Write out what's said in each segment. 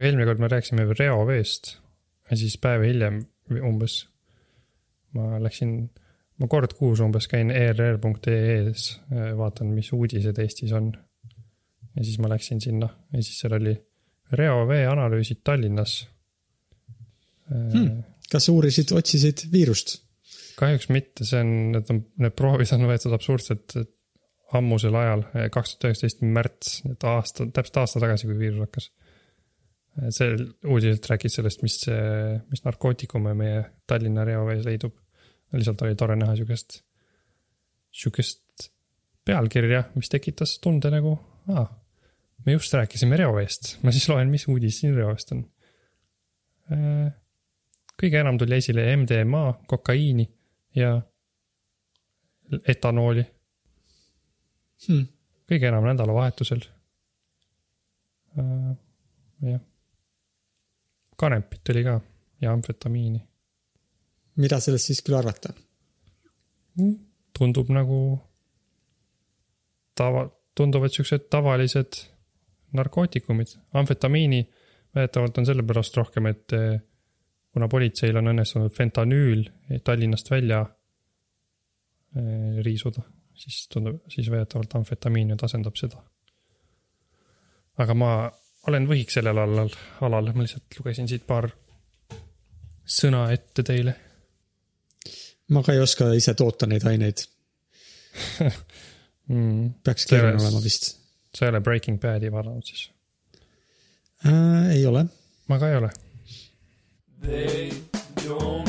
eelmine kord me rääkisime reoveest ja siis päev hiljem umbes ma läksin, ma kord kuus umbes käin err.ee-s, vaatan, mis uudised Eestis on. ja siis ma läksin sinna ja siis seal oli reovee analüüsid Tallinnas hmm.. kas uurisid, otsisid viirust? kahjuks mitte, see on, need on, need proovid on võetud absurdselt ammusel ajal, kaks tuhat üheksateist märts, et aasta, täpselt aasta tagasi, kui viirus hakkas. See uudised rääkis sellest, mis, mis narkootikume meie Tallinna reovees leidub. lihtsalt oli tore näha siukest, siukest pealkirja, mis tekitas tunde nagu, aa, me just rääkisime reoveest, ma siis loen, mis uudis siin reoveest on. kõige enam tuli esile MDMA, kokaiini ja etanooli hmm.. kõige enam nädalavahetusel uh,. jah. Kanepit oli ka ja amfetamiini. mida sellest siis küll arvata? Hmm, tundub nagu tava, tunduvad siuksed tavalised narkootikumid. amfetamiini väidetavalt on sellepärast rohkem, et eh, kuna politseil on õnnestunud fentanüül Tallinnast välja eh, riisuda siis tundub, siis väidetavalt amfetamiin nüüd asendab seda. aga ma olen võhik sellel alal, alal, ma lihtsalt lugesin siit paar sõna ette teile. ma ka ei oska ise toota neid aineid mm, peaks keeruline olema vist. sa ei ole Breaking Badi vaadanud siis äh,? ei ole. ma ka ei ole. They don't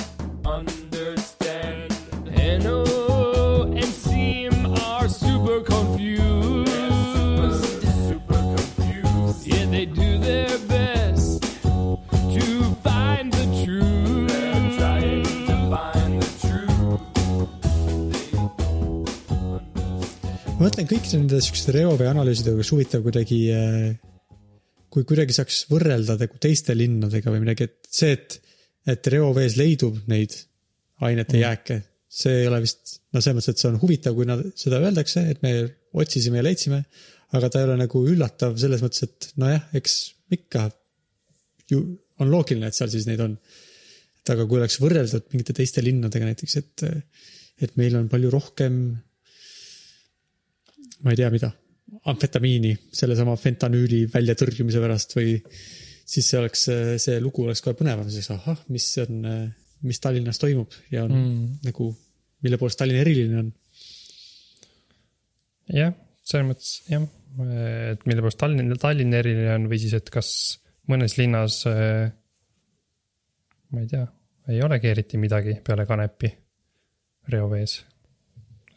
mõtlen kõikide nende siukeste reovee analüüsidega oleks huvitav kuidagi, äh, kui kuidagi saaks võrrelda nagu teiste linnadega või midagi, et see, et, et reovees leidub neid ainete mm. jääke see ei ole vist, no selles mõttes, et see on huvitav, kui nad seda öeldakse, et me otsisime ja leidsime. aga ta ei ole nagu üllatav selles mõttes, et nojah, eks ikka ju on loogiline, et seal siis neid on. et aga kui oleks võrreldud mingite teiste linnadega näiteks, et, et meil on palju rohkem. Ma ei tea, mida, amfetamiini sellesama fentanüüli väljatõrjumise pärast või siis see oleks, see lugu oleks kohe põnevam, siis ahah, mis on mis Tallinnas toimub ja on mm. nagu, mille poolest Tallinn eriline on. jah, selles mõttes jah, et mille poolest Tallinn, Tallinn eriline on või siis, et kas mõnes linnas, ma ei tea, ei olegi eriti midagi peale kanepi reovees.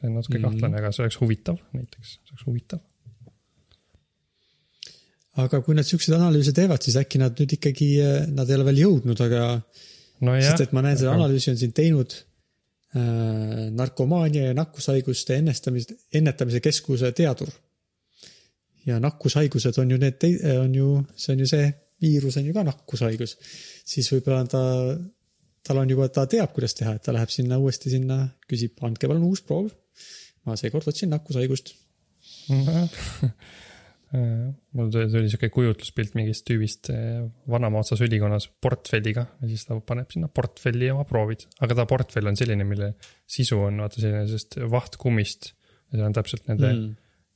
See on natuke mm. kahtlane, aga see oleks huvitav näiteks, see oleks huvitav aga kui nad siukseid analüüse teevad, siis äkki nad nüüd ikkagi, äh, nad ei ole veel jõudnud, aga no. sest et ma näen, selle analüüsi on siin teinud äh, narkomaania ja nakkushaiguste ennestamise, ennetamise keskuse teadur. ja nakkushaigused on ju need, on ju, see on ju see, viirus on ju ka nakkushaigus. siis võib-olla ta, tal on juba, ta teab, kuidas teha, et ta läheb sinna uuesti sinna, küsib, andke palun uus proov. ma seekord otsin nakkushaigust mul tuli sihuke kujutluspilt mingist tüübist eh, Vanamoodsa's ülikonnas portfelliga ja siis ta paneb sinna portfelli oma proovid. aga ta portfell on selline, mille sisu on vaata selline sellest vahtkummist. ja seal on täpselt nende mm..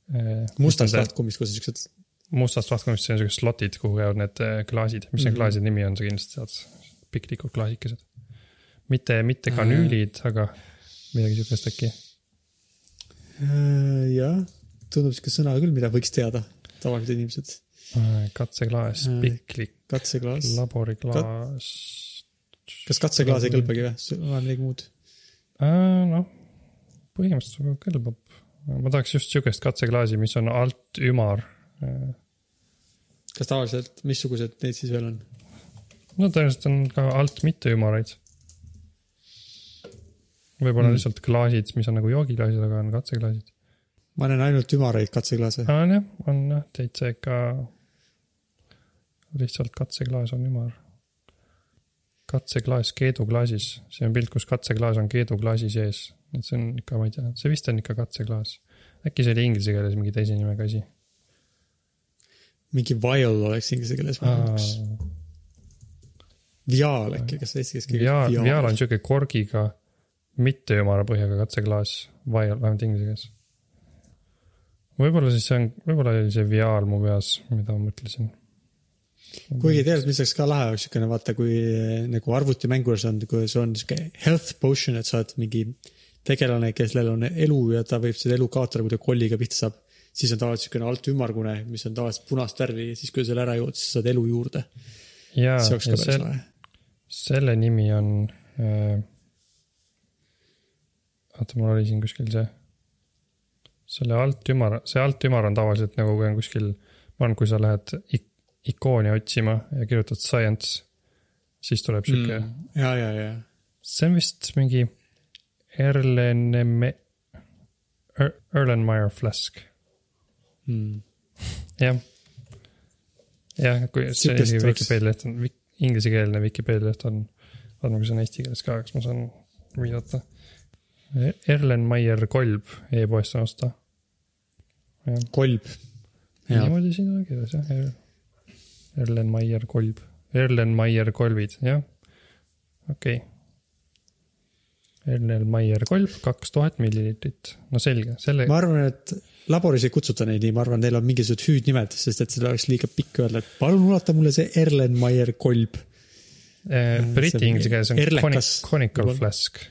Eh, mustast vahtkummist, kus on siuksed. mustast vahtkummist, see on siuksed slotid, kuhu käivad need eh, klaasid, mis mm. -hmm. klaaside nimi on, sa kindlasti tead. piklikud klaasikesed. Mitte, mitte kanüülid äh., aga midagi siukest äkki. Äh, jah, tundub siuke sõna küll, mida võiks teada tavalised inimesed. katseklaas, äh, piklik. katseklaas. laboriklaas Kat.... kas katseklaas ei kõlbagi või, on midagi muud? Äh, noh, põhimõtteliselt kõlbab. ma tahaks just sihukest katseklaasi, mis on alt ümar. kas tavaliselt, missugused neid siis veel on? no tõenäoliselt on ka alt mitte ümaraid. Võib-olla mm. lihtsalt klaasid, mis on nagu joogiklaasid, aga on katseklaasid ma näen ainult ümaraid katseklaase. on jah, on jah, täitsa ikka. lihtsalt katseklaas on ümar. katseklaas keeduklaasis, see on pilt, kus katseklaas on keeduklaasi sees, et see on ikka, ma ei tea, see vist on ikka katseklaas. äkki see oli inglise keeles mingi teise nimega asi? mingi vial oleks inglise keeles. viaal äkki, kas eesti keeles keegi Viaal, Viaal on sihuke korgiga, mitte ümara põhjaga katseklaas, vähemalt inglise keeles. võib-olla siis see on, võib-olla oli see Viaal mu peas, mida ma mõtlesin. kuigi tead, mis oleks ka lahe, oleks siukene vaata, kui nagu arvutimängudes on, kui sul on siuke health potion, et sa oled mingi tegelane, kellel on elu ja ta võib seda elu kaotada, kui ta kolliga pihta saab. siis on tavaliselt siukene alt ümmargune, mis on tavaliselt punast värvi ja siis, kui sa selle ära jood, siis saad elu juurde. see oleks ka päris lahe. selle nimi on äh,. oota, mul oli siin kuskil see. selle altümar, see altümar on tavaliselt nagu, kui on kuskil, ma arvan, kui sa lähed ik ikooni otsima ja kirjutad science, siis tuleb sihuke mm., ja, ja, ja. see on vist mingi Erlenme-, Erlenmeyer flask, Mm. jah. jah, kui see Vikipeedia leht on, inglisekeelne Vikipeedia leht on, vaatame, kas on eesti keeles ka, kas ma saan viidata. Erlenmeyer kolb e-poest on osta. kolb. niimoodi siin on kirjas jah er,, Erlenmeyer kolb, Erlenmeyer kolbid, jah, okei okay.. Erlenmeyer kolb, kaks tuhat milliliitrit, no selge, selle ma arvan, et laboris ei kutsuta neid nii, ma arvan, neil on mingisugused hüüdnimed, sest et seda oleks liiga pikk öelda, et palun ulata mulle see Erlenmeyer kolb. Eh, see Briti on inglise keeles on conic, conical flask.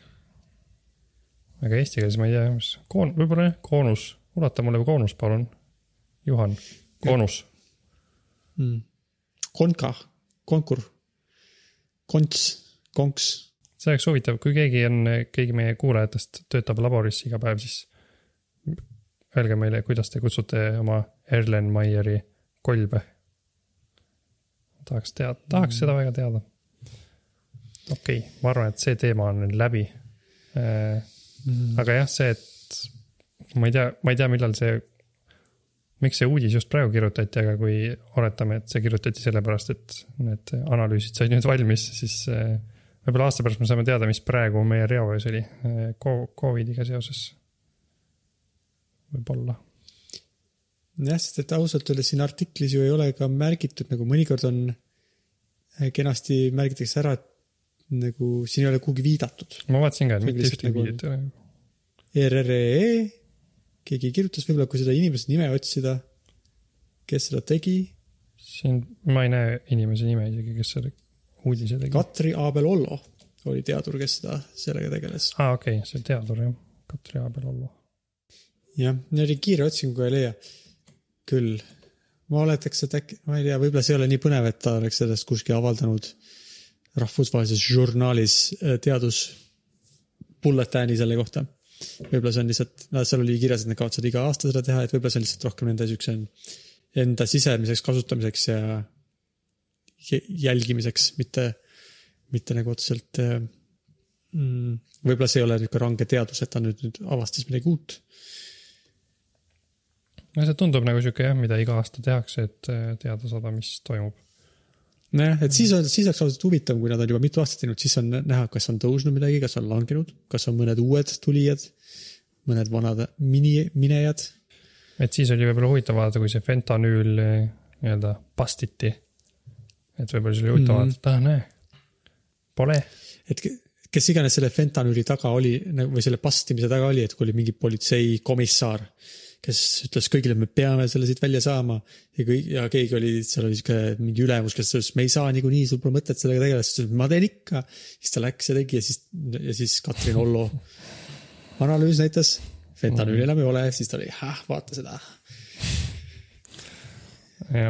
Aga eesti keeles ma ei tea, mis, koon-, võib-olla jah, koonus, ulata mulle koonus, palun. Juhan, koonus. Mm. konka, konkur, konts, konks. see oleks huvitav, kui keegi on, keegi meie kuulajatest töötab laboris iga päev, siis öelge meile, kuidas te kutsute oma Erlenmeyeri kolbe. tahaks teada, tahaks seda väga teada. okei okay,, ma arvan, et see teema on nüüd läbi. Aga jah, see, et ma ei tea, ma ei tea, millal see, miks see uudis just praegu kirjutati, aga kui oletame, et see kirjutati sellepärast, et need analüüsid said nüüd valmis, siis eh, võib-olla aasta pärast me saame teada, mis praegu meie reovees oli eh, Co- Covidiga seoses. võib-olla. jah, sest et ausalt öeldes siin artiklis ju ei ole ka märgitud, nagu mõnikord on äh, kenasti märgitakse ära, et nagu siin ei ole kuhugi viidatud. ma vaatasin ka, et mitte ühtegi nagu- videot ei ole. ERRE, keegi kirjutas võib-olla, kui seda inimese nime otsida, kes seda tegi, siin ma ei näe inimese nime isegi, kes selle uudise tegi. aa, Katri Abel-Ollo oli teadur, kes seda, sellega tegeles. okei okay,, see teadur jah, Katri Aabel-Ollo. jah, niimoodi kiire otsinguga ei leia. küll, ma oletaks, et äkki, ma ei tea, võib-olla see ei ole nii põnev, et ta oleks sellest kuskil avaldanud rahvusvahelises žurnaalis äh, teadus bulletääni selle kohta. võib-olla see on lihtsalt, no seal oli kirjas, et nad kavatsevad iga aasta seda teha, et võib-olla see on lihtsalt rohkem nende siukse enda sisemiseks kasutamiseks ja jä- jälgimiseks, mitte, mitte nagu otseselt äh, mm,. võib-olla see ei ole niisugune range teadus, et ta nüüd, nüüd avastas midagi uut no see tundub nagu sihuke jah, mida iga aasta tehakse, et eh, teada saada, mis toimub. nojah, et siis on, siis oleks ausalt huvitav, kui nad on juba mitu aastat teinud, siis on näha, kas on tõusnud midagi, kas on langenud, kas on mõned uued tulijad, mõned vanad mini, minejad. et siis oli võib-olla huvitav vaadata, kui see fentanüül eh, nii-öelda pastiti. et võib-olla see oli huvitav Mhm. vaadata, et ah näe, pole. et ke- kes iganes selle fentanüüli taga oli või selle pastimise taga oli, et kui oli mingi politseikomissar, kes ütles kõigile, me peame selle siit välja saama ja kõik ja keegi oli, seal oli sihuke mingi ülemus, kes ütles, me ei saa niikuinii, sul pole mõtet sellega tegeleda, siis ta ütles, ma teen ikka. siis ta läks ja tegi ja siis, ja siis Katrin Ollo analüüs näitas, fentanüüli enam ei ole, siis ta oli, vaata seda,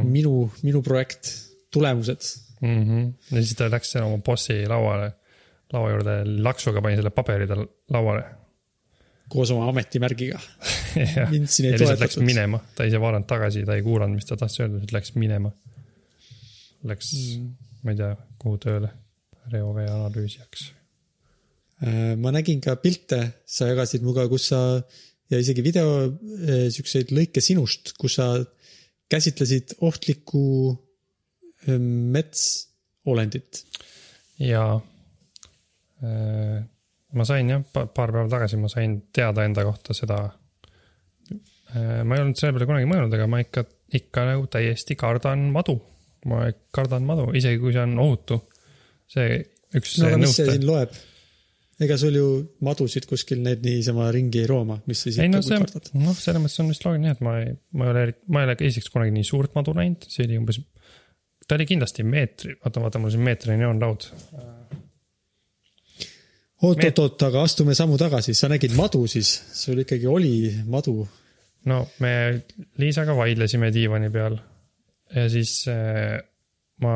minu, minu projekt, tulemused mm. -hmm. ja siis ta läks oma bossi lauale, laua juurde laksuga pani selle paberi tal lauale. Koos oma ametimärgiga. mind siin ei lihtsalt läks toetatud. minema, ta ei vaadanud tagasi, ta ei kuulanud, mis ta tahtis öelda, lihtsalt läks minema. Läks mm., ma ei tea, kuhu tööle, reovee analüüsijaks. Äh, ma nägin ka pilte, sa jagasid minuga, kus sa ja isegi video eh, siukseid lõike sinust, kus sa käsitlesid ohtlikku eh, metsolendit. ja äh, ma sain jah, paar päeva tagasi ma sain teada enda kohta seda äh,. ma ei olnud selle peale kunagi mõelnud, aga ma ikka, ikka nagu täiesti kardan madu. ma kardan madu, isegi kui see on ohutu. see üks no aga mis see siin loeb? ega sul ju madusid kuskil need niisama ringi ei rooma, mis sa ei siit no nagu see kardad? noh, selles mõttes on vist loogiline, et ma ei, ma ei ole, ma ei ole esiteks kunagi nii suurt madu näinud, see oli umbes. ta oli kindlasti meetri, oota, vaata mul siin meetrine joonlaud. oot-oot-oot, aga astume sammu tagasi, sa nägid madu siis, sul ikkagi oli madu. no me Liisaga vaidlesime diivani peal ja siis äh, ma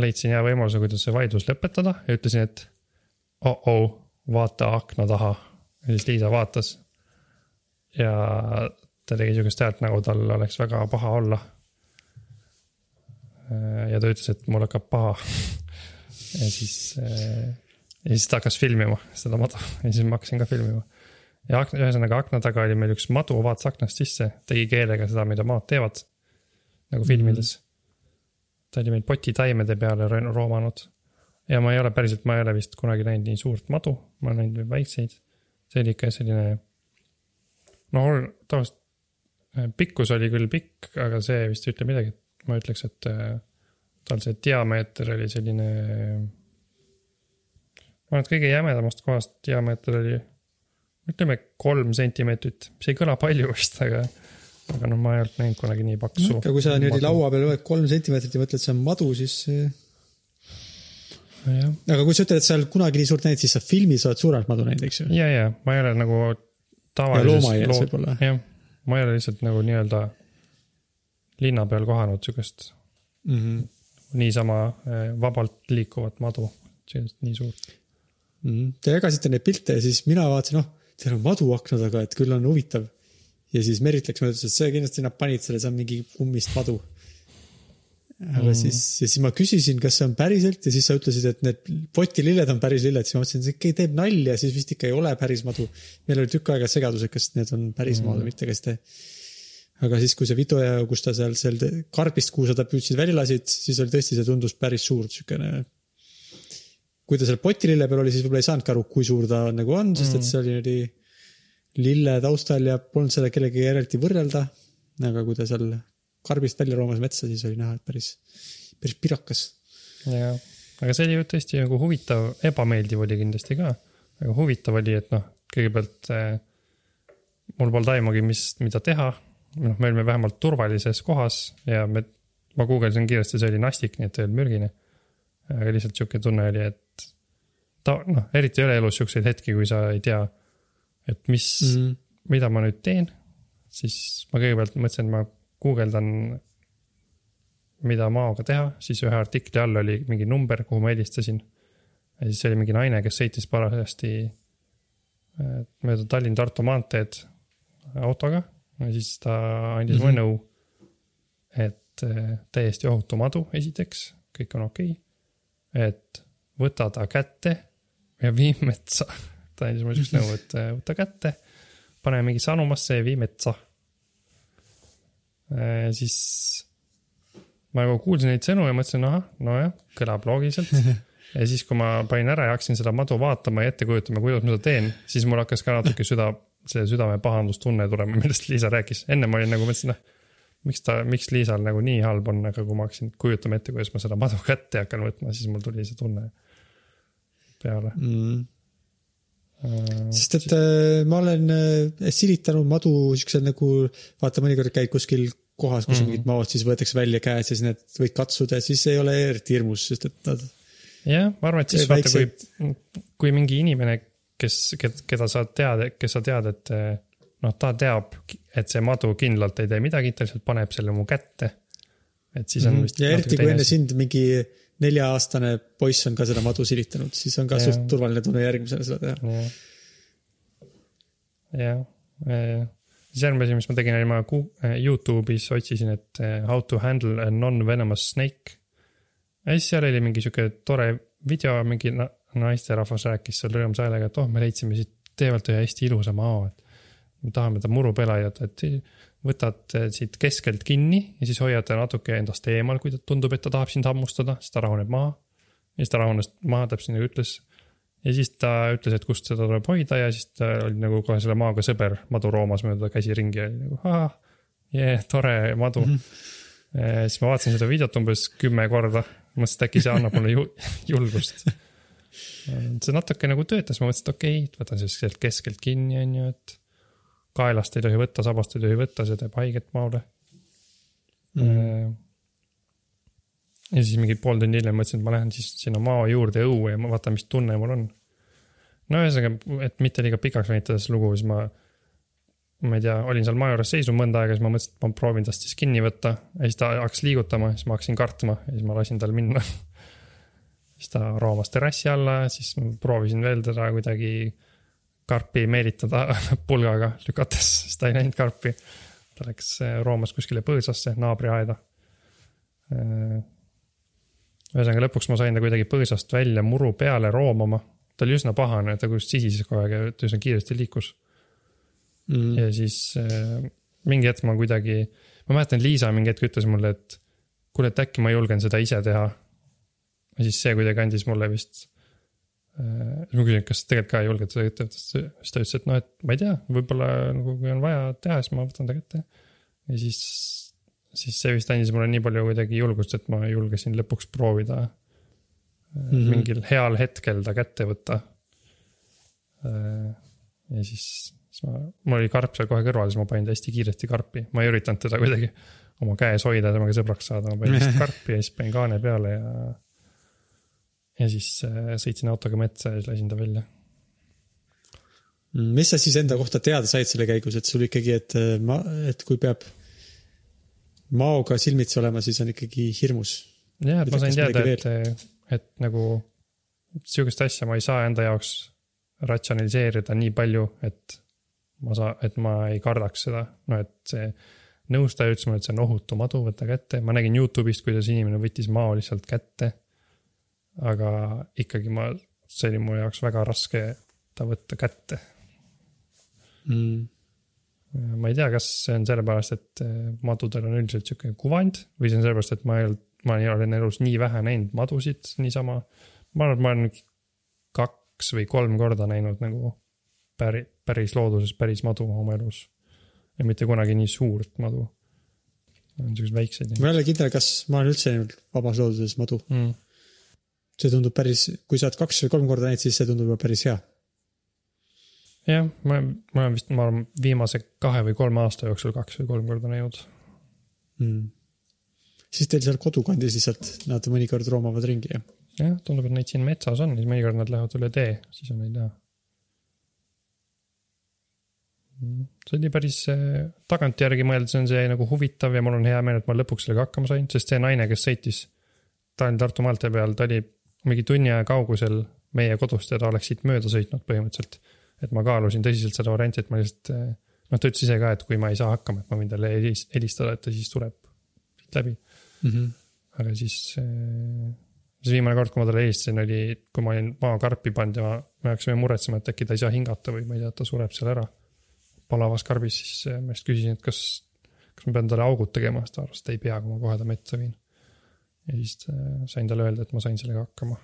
leidsin hea võimaluse, kuidas see vaidlus lõpetada ja ütlesin, et oh-oh, vaata akna taha. ja siis Liisa vaatas. ja ta tegi sihukest häält, nagu tal oleks väga paha olla. ja ta ütles, et mul hakkab paha. ja siis, ja siis ta hakkas filmima seda madu ja siis ma hakkasin ka filmima ja akna, ühesõnaga akna taga oli meil üks madu, vaatas aknast sisse, tegi keelega seda, mida maad teevad. nagu filmides. ta oli meil poti taimede peale ro- roomanud. ja ma ei ole päriselt, ma ei ole vist kunagi näinud nii suurt madu, ma olen näinud väikseid. see oli ikka selline. no tavaliselt äh, pikkus oli küll pikk, aga see vist ei ütle midagi. ma ütleks, et äh, tal see diameeter oli selline. Ma arvan, et kõige jämedamast kohast diameeter oli ütleme kolm sentimeetrit, mis ei kõla palju vist, aga, aga noh, ma ei olnud näinud kunagi nii paksu. aga kui sa niimoodi laua peal loed kolm sentimeetrit ja mõtled, see on madu, siis. jah, aga kui sa ütled, et sa ei olnud kunagi nii suurt näinud, siis sa filmis oled suuremat madu näinud, eks ju? ja, ja ma ei ole nagu tavalises võib-olla. jah, ma ei ole lihtsalt nagu nii-öelda linna peal kohanud sihukest Mm -hmm. niisama eh, vabalt liikuvat madu, sellist nii suurt. Mhm. Te jagasite neid pilte ja siis mina vaatasin, noh, teil on madu akna taga, et küll on huvitav. ja siis Merit läks mööda, ütles, et see kindlasti nad panid selle, see on mingi kummist madu. aga mm. siis, ja siis ma küsisin, kas see on päriselt ja siis sa ütlesid, et need potililled on päris lilled, siis ma mõtlesin, et see teeb nalja, siis vist ikka ei ole päris madu. meil oli tükk aega segadus, et kas need on päris mm. maad või mitte, kas te. aga siis, kui see video, kus ta seal, seal karbist, kuhu sa ta püüdsid välja lasid, siis oli tõesti, see tundus päris suur, siukene kui ta seal potilille peal oli, siis võib-olla ei saanudki aru, kui suur ta nagu on, sest et see oli niimoodi lille taustal ja polnud seda kellegagi eraldi võrrelda. aga kui ta seal karbist välja roomas metsa, siis oli näha, et päris, päris pirakas. jah, aga see oli ju tõesti nagu huvitav, ebameeldiv oli kindlasti ka. aga huvitav oli, et noh, kõigepealt eh, mul polnud aimugi, mis, mida teha. noh, me olime vähemalt turvalises kohas ja me, ma guugeldasin kiiresti, see oli nastik, nii et ei olnud mürgine. aga lihtsalt sihuke tunne oli, et ta noh, eriti ei ole elus siukseid hetki, kui sa ei tea, et mis mm, mida ma nüüd teen. siis ma kõigepealt mõtlesin, et ma guugeldan, mida maoga teha, siis ühe artikli all oli mingi number, kuhu ma helistasin. ja siis oli mingi naine, kes sõitis parajasti äh, mööda Tallinn-Tartu maanteed autoga ja siis ta andis mulle mm -hmm. nõu, et äh, täiesti ohutu madu, esiteks, kõik on okei okay.. et võta ta kätte ja vii metsa. ta andis mulle siukest nõu, et äh, võta kätte, pane mingisse anumasse ja vii metsa. siis ma nagu kuulsin neid sõnu ja mõtlesin, ahah, nojah, kõlab loogiliselt. ja siis, kui ma panin ära ja hakkasin seda madu vaatama ja ette kujutama, kuidas ma seda teen, siis mul hakkas ka natuke süda, see südame pahandustunne tulema, millest Liisa rääkis. enne ma olin nagu mõtlesin, noh, miks ta, miks Liisal nagu nii halb on, aga kui ma hakkasin kujutama ette, kuidas ma seda madu kätte hakkan võtma, siis mul tuli see tunne peale. mm.. sest et äh, ma olen äh, silitanud madu siuksel nagu, vaata mõnikord käid kuskil kohas, kus on Mhm. mingid maod, siis võetakse välja käed ja siis need võid katsuda ja siis ei ole eriti hirmus, sest et nad jah, ma arvan, et siis vaata, kui kui mingi inimene, kes, keda sa tead, kes sa tead, et noh, ta teab, et see madu kindlalt ei tee midagi, ta lihtsalt paneb selle mu kätte. et siis on vist. Mhm. ja eriti kui enne sind mingi nelja-aastane poiss on ka seda madu silitanud, siis on ka Jaa. suht turvaline tunne järgmisena seda teha. jah, siis järgmine asi, mis ma tegin, oli ma eh, Youtube'is otsisin, et eh, how to handle a non-venomous snake. ja siis seal oli mingi sihuke tore video, mingi na- naisterahvas rääkis seal rõõmsa häälega, et oh, me leidsime siit teevalt ühe hästi ilusa mao, et me tahame ta muru peale aidata, et võtad eh, siit keskelt kinni ja siis hoiad ta natuke endast eemal, kui ta tundub, et ta tahab sind hammustada, siis ta rahuneb maha. ja siis ta rahunes maha, täpselt nagu ütles. ja siis ta ütles, et kust seda tuleb hoida ja siis ta oli nagu kohe selle maaga sõber, madu roomas mööda käsi ringi ja oli nagu ahah, jee, tore madu mm. -hmm. siis ma vaatasin seda videot umbes kümme korda, mõtlesin, et äkki see annab mulle ju, julgust. see natuke nagu töötas, ma mõtlesin, et okei okay,, võtan siis sealt keskelt kinni, on ju, et kaelast ei tohi võtta, sabast ei tohi võtta, see teeb haiget maole mm.. ja siis mingi pool tundi hiljem mõtlesin, et ma lähen siis sinna mao juurde õue ja ma vaatan, mis tunne mul on. no ühesõnaga, et mitte liiga pikaks venitada seda lugu, siis ma ma ei tea, olin seal maja juures seisnud mõnda aega, siis ma mõtlesin, et ma proovin tast siis kinni võtta ja siis ta hakkas liigutama, siis ma hakkasin kartma ja siis ma lasin tal minna. Siis ta roomas terrassi alla, siis ma proovisin veel teda kuidagi karpi meelitada pulgaga lükates, siis ta ei näinud karpi. ta läks, roomas kuskile põõsasse, naabriaeda. ühesõnaga lõpuks ma sain ta kuidagi põõsast välja muru peale roomama. ta oli üsna pahane, ta kuskil sisises kogu aeg ja ta üsna kiiresti liikus mm.. ja siis äh, mingi hetk ma kuidagi, ma mäletan, Liisa mingi hetk ütles mulle, et kuule, et äkki ma julgen seda ise teha. ja siis see kuidagi andis mulle vist. Siis ma küsin, kas tegelikult ka julged seda ette võtta, siis ta ütles, et noh, et ma ei tea, võib-olla nagu kui on vaja teha, siis ma võtan ta kätte. ja siis, siis see vist andis mulle nii palju kuidagi julgust, et ma julgesin lõpuks proovida mm -hmm. mingil heal hetkel ta kätte võtta. Äh, ja siis siis ma, mul oli karp seal kohe kõrval, siis ma panin ta hästi kiiresti karpi, ma ei üritanud teda kuidagi oma käes hoida, temaga sõbraks saada, ma panin lihtsalt karpi ja siis panin kaane peale ja. Ja siis äh, sõitsin autoga metsa ja siis lasin ta välja. mis sa siis enda kohta teada said selle käigus, et sul ikkagi, et äh, ma, et kui peab maoga silmitsi olema, siis on ikkagi hirmus. jah, et ma sain teada, et, et nagu sihukest asja ma ei saa enda jaoks ratsionaliseerida nii palju, et ma saa-, et ma ei kardaks seda, no et see nõustaja ütles mulle, et see on ohutu madu, võta kätte, ma nägin Youtube'ist, kuidas inimene võttis mao lihtsalt kätte. Aga ikkagi ma, see oli mu jaoks väga raske ta võtta kätte mm.. ma ei tea, kas see on sellepärast, et eh, madudel on üldiselt sihuke kuvand või see on sellepärast, et ma ei olnud, ma olen elus nii vähe näinud madusid niisama. ma arvan, et ma olen kaks või kolm korda näinud nagu päri, päris looduses päris madu oma elus. ja mitte kunagi nii suurt madu. niisuguseid väikseid. ma ei ole kindel, kas ma olen üldse näinud vabas looduses madu mm.. See tundub päris, kui sa oled kaks või kolm korda näinud, siis see tundub juba päris hea. jah, ma, ma olen vist, ma arvan, viimase kahe või kolme aasta jooksul kaks või kolm korda näinud mm.. siis teil seal kodukandis lihtsalt nad mõnikord roomavad ringi, jah? jah, tundub, et neid siin metsas on, siis mõnikord nad lähevad üle tee, siis on neid näha see oli päris, äh, tagantjärgi mõeldes on see nagu huvitav ja mul on hea meel, et ma lõpuks sellega hakkama sain, sest see naine, kes sõitis Tallinna-Tartu maantee peal, ta oli mingi tunni aja kaugusel meie kodust ja ta oleks siit mööda sõitnud põhimõtteliselt. et ma kaalusin tõsiselt seda varianti, et ma lihtsalt, äh, noh, ta ütles ise ka, et kui ma ei saa hakkama, et ma võin talle helistada, et ta siis tuleb siit läbi mm. -hmm. aga siis, äh, siis viimane kord, kui ma talle helistasin, oli, kui ma olin maakarpi pannud ja me hakkasime muretsema, et äkki ta ei saa hingata või ma ei tea, et ta sureb seal ära palavas karbis, siis ma just küsisin, et kas, kas ma pean talle augud tegema, siis ta arvas, et ei pea, kui ma kohe ta metsa viin. Ja siis äh, sain talle öelda, et ma sain sellega hakkama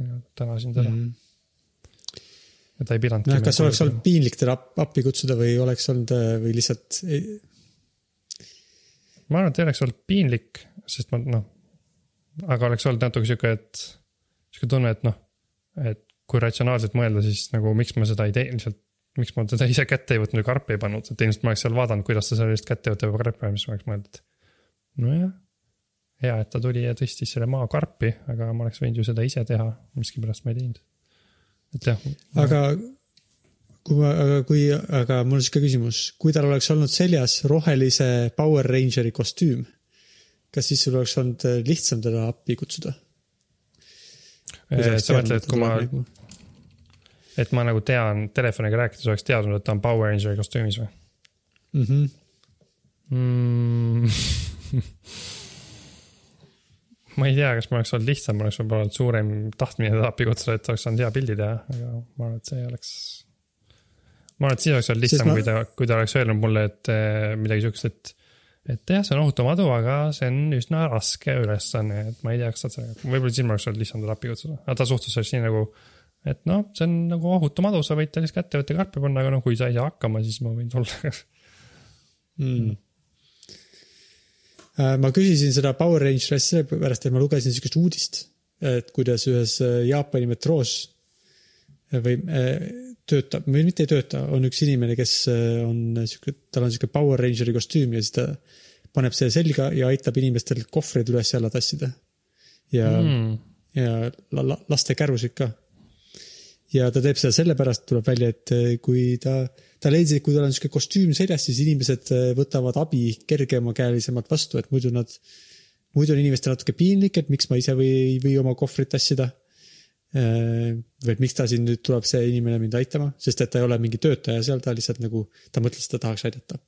ja tänasin teda mm. -hmm. ja ta ei pidanudki. kas oleks olnud piinlik teda appi kutsuda või oleks olnud äh, või lihtsalt? ma arvan, et ei oleks olnud piinlik, sest ma noh, aga oleks olnud natuke sihuke, et sihuke tunne, et noh, et kui ratsionaalselt mõelda, siis nagu miks ma seda ei tee, lihtsalt miks ma teda ise kätte ei võtnud ja karpi ei pannud, et ilmselt ma oleks seal vaadanud, kuidas ta sellest kätte võtab ja karpi paneb, siis ma oleks mõelnud, et nojah. Hea, et ta tuli ja tõstis selle maa karpi, aga ma oleks võinud ju seda ise teha, miskipärast ma ei teinud. et jah. aga kui ma, aga kui, aga mul on sihuke küsimus, kui tal oleks olnud seljas rohelise Power Rangeri kostüüm, kas siis sul oleks olnud lihtsam teda appi kutsuda? sa mõtled, et kui ma nagu et ma nagu tean, telefoniga rääkides oleks teadnud, et ta on Power Rangeri kostüümis või mm? -hmm. Mm. Ma ei tea, kas mul oleks olnud lihtsam, mul oleks võib-olla olnud suurem tahtmine teda appi kutsuda, et oleks saanud hea pildi teha, aga ma arvan, et see oleks. ma arvan, et siis oleks olnud lihtsam, ma... kui ta, kui ta oleks öelnud mulle, et eh, midagi siukest, et. et jah, see on ohutu madu, aga see on üsna raske ülesanne, et ma ei tea, kas sa sellega, võib-olla siis mul oleks olnud lihtsam teda appi kutsuda, aga ta suhtus sellest nii nagu et noh, see on nagu ohutu madu, sa võid ta lihtsalt kätte võtta karpi panna, aga noh, kui sa ei saa hakkama, siis ma võin tulla mm.. Äh, ma küsisin seda Power Rangeri asja sellepärast, et ma lugesin siukest uudist, et kuidas ühes äh, Jaapani metroos äh, või töötab või mitte ei tööta, on üks inimene, kes on siuke, tal on siuke Power Rangeri kostüüm ja siis ta paneb selle selga ja aitab inimestel kohvreid üles ja alla tassida. ja mm. ja la, la, laste kärusid ka. Ja ta teeb seda sellepärast, tuleb välja, et eh, kui ta, ta leidis, et kui tal on sihuke kostüüm seljas, siis inimesed eh, võtavad abi kergemakäelisemalt vastu, et muidu nad, muidu on inimestel natuke piinlik, et miks ma ise või ei või oma kohvrit tassida. või et miks ta siin nüüd tuleb see inimene mind aitama, sest et ta ei ole mingi töötaja seal, ta lihtsalt nagu, ta mõtles, et ta tahaks aidata.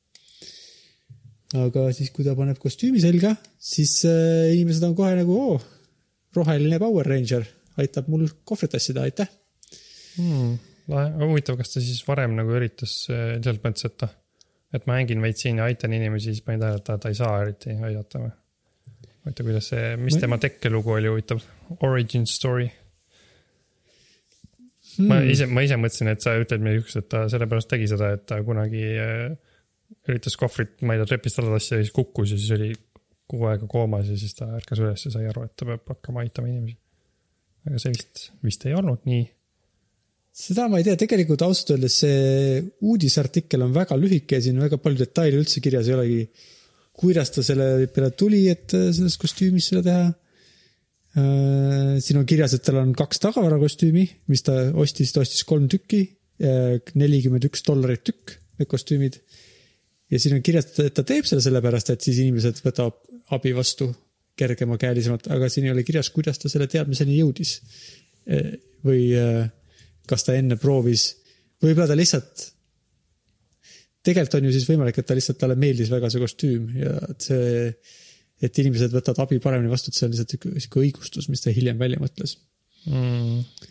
aga siis, kui ta paneb kostüümi selga, siis inimesed on kohe nagu oo, roheline Power Ranger aitab mul kohvrit tassida, aitäh. Mm. huvitav, kas ta siis varem nagu üritas äh, selles mõttes, et noh, et ma hängin veits siin ja aitan inimesi, siis panin tähele, et ta, ta ei saa eriti aidata või? huvitav, kuidas see, mis Ma- tema tekkelugu oli huvitav, origin story hmm.. ma ise, ma ise mõtlesin, et sa ütled midagi siukest, et ta sellepärast tegi seda, et ta kunagi äh, üritas kohvrit, ma ei tea, trepist alla tassida ja siis kukkus ja siis oli kuu aega koomas ja siis ta ärkas üles ja sai aru, et ta peab hakkama aitama inimesi. aga see vist, vist ei olnud nii seda ma ei tea, tegelikult ausalt öeldes see uudisartikkel on väga lühike ja siin väga palju detaile üldse kirjas ei olegi. kuidas ta selle peale tuli, et äh, selles kostüümis seda teha. siin on kirjas, et tal on kaks tagavarakostüümi, mis ta ostis, ta ostis kolm tükki, nelikümmend üks dollarit tükk, need kostüümid. ja siin on kirjas, et ta teeb selle sellepärast, et siis inimesed võtavad abi vastu kergemakäelisemalt, aga siin ei ole kirjas, kuidas ta selle teadmiseni jõudis. või äh, kas ta enne proovis, võib-olla ta lihtsalt, tegelikult on ju siis võimalik, et ta lihtsalt, talle meeldis väga see kostüüm ja et see, et inimesed võtavad abi paremini vastu, et see on lihtsalt sihuke- õigustus, mis ta hiljem välja mõtles. mm..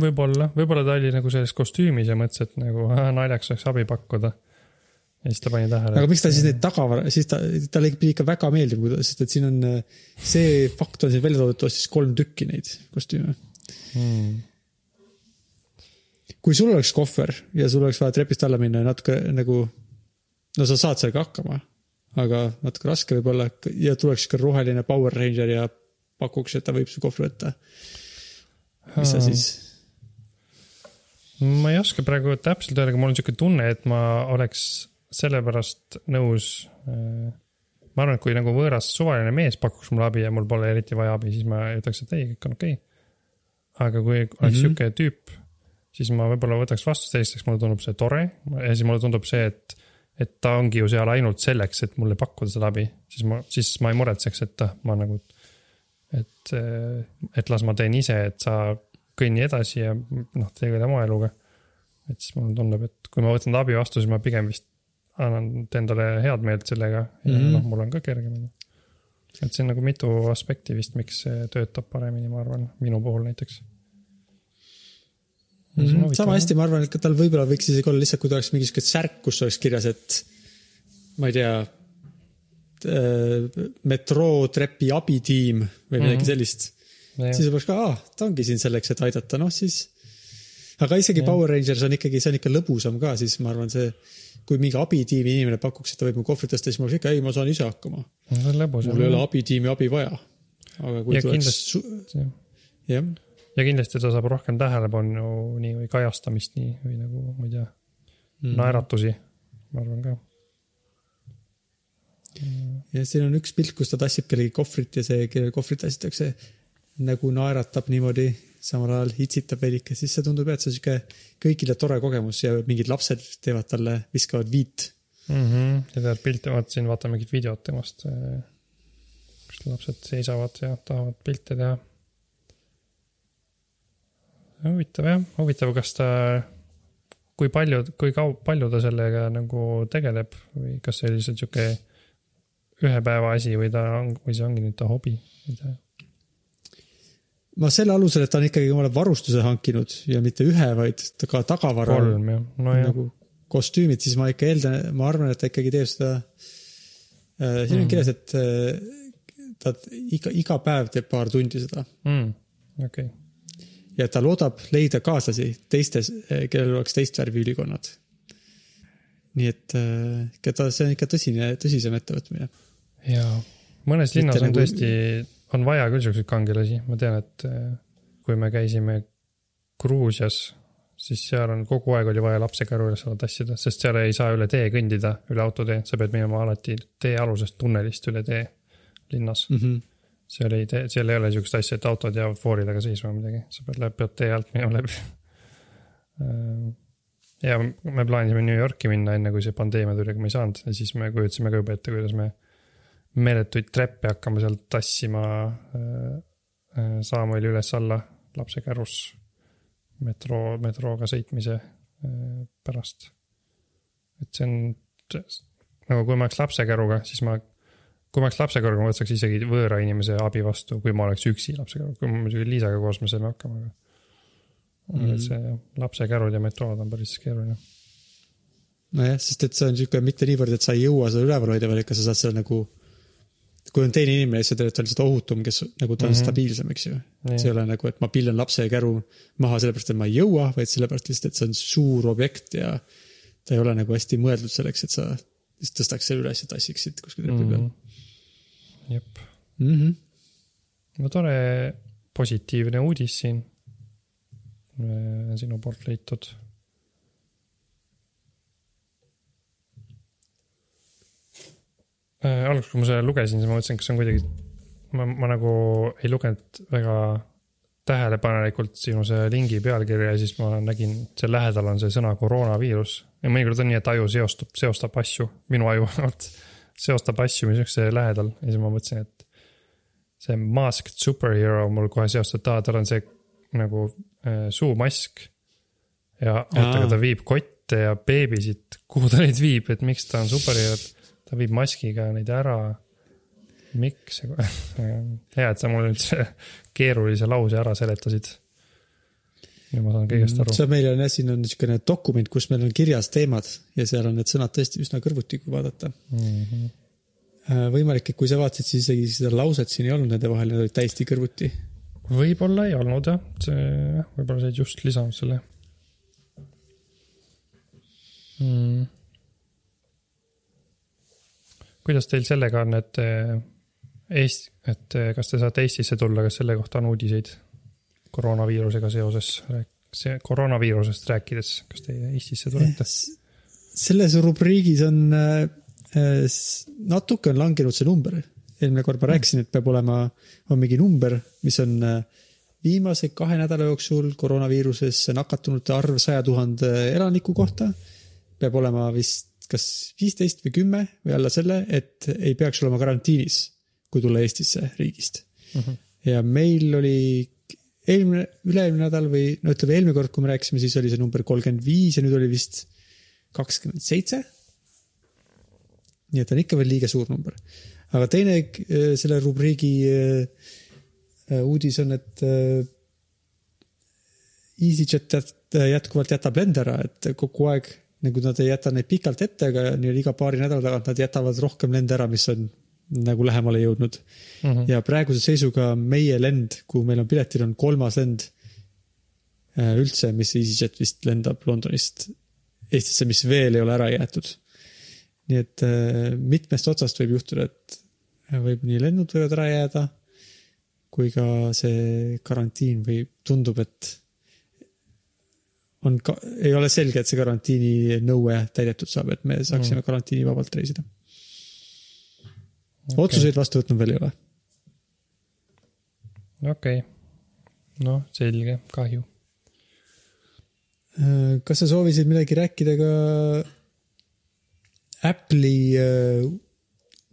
võib-olla, võib-olla ta oli nagu selles kostüümis ja mõtles, et nagu ah, naljaks oleks abi pakkuda. ja siis ta pani tähele. aga miks ta siis neid tagavara, siis ta, talle pidi ikka väga meeldima, sest et siin on äh, see fakt on siin välja toodud, ta ostis kolm tükki neid kostüüme. mm.? kui sul oleks kohver ja sul oleks vaja trepist alla minna ja natuke nagu, no sa saad sellega hakkama, aga natuke raske võib-olla ja tuleks ka roheline Power Ranger ja pakuks, et ta võib su kohvri võtta. mis sa siis? ma ei oska praegu täpselt öelda, aga mul on siuke tunne, et ma oleks sellepärast nõus. ma arvan, et kui nagu võõras suvaline mees pakuks mulle abi ja mul pole eriti vaja abi, siis ma ütleks, et ei, kõik on okei okay.. Aga kui oleks mm. -hmm. sihuke tüüp, siis ma võib-olla võtaks vastu, esiteks mulle tundub see tore ja siis mulle tundub see, et, et ta ongi ju seal ainult selleks, et mulle pakkuda seda abi, siis ma, siis ma ei muretseks, et ah, ma nagu, et, et las ma teen ise, et sa kõnni edasi ja noh, tegele oma eluga. et siis mulle tundub, et kui ma võtan ta abi vastu, siis ma pigem vist annan, teen talle head meelt sellega ja mm. -hmm. noh, mul on ka kergem. et see on nagu mitu aspekti vist, miks see töötab paremini, ma arvan, minu puhul näiteks. Mhm. sama hästi, ma arvan, et tal võib-olla võiks isegi olla lihtsalt, kui ta oleks mingi sihuke särk, kus oleks kirjas, et ma ei tea, metrootrepi abitiim või midagi mm. -hmm. sellist. siis oleks ka, aa, ta ongi siin selleks, et aidata, noh siis. aga isegi Jah. Power Rangers on ikkagi, see on ikka lõbusam ka, siis ma arvan, see, kui mingi abitiimi inimene pakuks, et ta võib mu kohvrit tõsta, siis ma oleks ikka, ei, ma saan ise hakkama. mul ei ole abitiimi abi vaja. aga kui Ja tuleks kindlasti-, jah, ja kindlasti ta saab rohkem tähelepanu nii või kajastamist nii või nagu, ma ei tea mm., naeratusi, ma arvan ka. ja siin on üks pilt, kus ta tassib kellegi kohvrit ja see, kellele kohvrit tassitakse, nagu naeratab niimoodi, samal ajal itsitab veidike, siis see tundub jah, et see on sihuke kõigile tore kogemus ja mingid lapsed teevad talle, viskavad viit. mm. -hmm. ja tead pilte, vaatasin, vaatan mingit videot temast, kus lapsed seisavad ja tahavad pilte teha. Huvitav jah, huvitav, kas ta, kui palju, kui kau-, palju ta sellega nagu tegeleb või kas see oli lihtsalt sihuke ühe päeva asi või ta on, või see ongi nüüd ta hobi, ei tea. ma selle alusel, et ta on ikkagi omale varustuse hankinud ja mitte ühe, vaid ka tagavara kolm jah, nojah nagu kostüümid, siis ma ikka eeldan, ma arvan, et ta ikkagi teeb seda. siin on Mm. kirjas, et äh, ta iga, iga päev teeb paar tundi seda mm,, okei okay., ja ta loodab leida kaaslasi teistes, kellel oleks teist värvi ülikonnad. nii et äh, ikka ta, see on ikka tõsine, tõsisem ettevõtmine. ja mõnes linnas on nagu- tõesti, on vaja küll siukseid kangelasi, ma tean, et äh, kui me käisime Gruusias, siis seal on kogu aeg oli vaja lapsekäru üles alla tassida, sest seal ei saa üle tee kõndida, üle autotee, sa pead minema alati teealusest tunnelist üle tee linnas. Mm -hmm. Seal ei tee, seal ei ole siukest asja, et autod jäävad foori taga seisma või midagi, sa pead läbi, pead tee alt minema läbi. ja me plaanisime New Yorki minna, enne kui see pandeemia tuli, aga me ei saanud ja siis me kujutasime ka juba ette, kuidas me meeletuid treppe hakkame sealt tassima äh, äh, Saamueli üles-alla lapsekärus metroo, metrooga sõitmise äh, pärast. et see on, nagu kui ma oleks lapsekäruga, siis ma kui ma oleks lapsekäruga, ma võtaks isegi võõra inimese abi vastu, kui ma oleks üksi lapsekäruga, kui me muidugi Liisaga koos me saime hakkama, aga mm. -hmm. see lapsekärud ja metrood on päris keeruline. nojah, sest et see on siuke mitte niivõrd, et sa ei jõua seda üleval hoida, vaid ikka sa saad selle nagu. kui on teine inimene, siis sa tead, et ta on lihtsalt ohutum, kes nagu ta on mm. -hmm. stabiilsem, eks ju. See ei ole nagu, et ma pillen lapse käru maha sellepärast, et ma ei jõua, vaid sellepärast lihtsalt, et see on suur objekt ja ta ei ole nagu hästi mõeldud selleks, et sa lihtsalt tõstaks selle üles ja tassiksid kuskil trepi peal Mhm. jep, mm. -hmm. no tore positiivne uudis siin. sinu poolt leitud. alguses, kui ma selle lugesin, siis ma mõtlesin, kas see on kuidagi, ma, ma nagu ei lugenud väga tähelepanelikult sinu see lingi pealkirja ja siis ma nägin, seal lähedal on see sõna koroonaviirus. ja mõnikord on nii, et aju seostub, seostab asju, minu aju vähemalt seostab asju, mis üksteise lähedal ja siis ma mõtlesin, et see masked superhero mul kohe seostab, aa, tal on see nagu äh, suumask. ja oota, aga ta viib kotte ja beebisid, kuhu ta neid viib, et miks ta on superhero, ta viib maskiga neid ära. miks, hea, et sa mulle üldse keerulise lause ära seletasid. Nüüd ma saan kõigest aru. see meil on jah, siin on niisugune dokument, kus meil on kirjas teemad ja seal on need sõnad tõesti üsna kõrvuti, kui vaadata. Mhm. võimalik, et kui sa vaatasid, siis isegi seda lauset siin ei olnud nende vahel, need olid täiesti kõrvuti. võib-olla ei olnud jah, see võib-olla sa olid just lisanud selle mm.. kuidas teil sellega on, et eh, Eesti, et eh, kas te saate Eestisse tulla, kas selle kohta on uudiseid koroonaviirusega seoses, see koroonaviirusest rääkides, kas te Eestisse tulete? selles rubriigis on äh, natuke on langenud see number. eelmine kord ma rääkisin, et peab olema, on mingi number, mis on äh, viimase kahe nädala jooksul koroonaviirusesse nakatunute arv saja tuhande elaniku kohta. peab olema vist kas viisteist või kümme või alla selle, et ei peaks olema karantiinis, kui tulla Eestisse riigist. ja meil oli eelmine, üle-eelmine nädal või no ütleme, eelmine kord, kui me rääkisime, siis oli see number kolmkümmend viis ja nüüd oli vist kakskümmend seitse. nii et on ikka veel liiga suur number. aga teine äh, selle rubriigi äh, äh, uudis on, et EasyJet jät- jätkuvalt jätab lende ära, et kogu aeg nagu nad ei jäta neid pikalt ette, aga nii-öelda iga paari nädala tagant nad jätavad rohkem lende ära, mis on nagu lähemale jõudnud mm. -hmm. ja praeguse seisuga meie lend, kuhu meil on piletid, on kolmas lend äh, üldse, mis EasyJet vist lendab Londonist Eestisse, mis veel ei ole ära jäetud. nii et äh, mitmest otsast võib juhtuda, et võib nii lennud võivad ära jääda kui ka see karantiin või tundub, et on ka, ei ole selge, et see karantiini nõue täidetud saab, et me saaksime mm. karantiinivabalt reisida okay.. otsuseid vastu võtnud veel ei ole. okei okay., noh, selge, kahju. Äh, kas sa soovisid midagi rääkida ka Apple'i äh,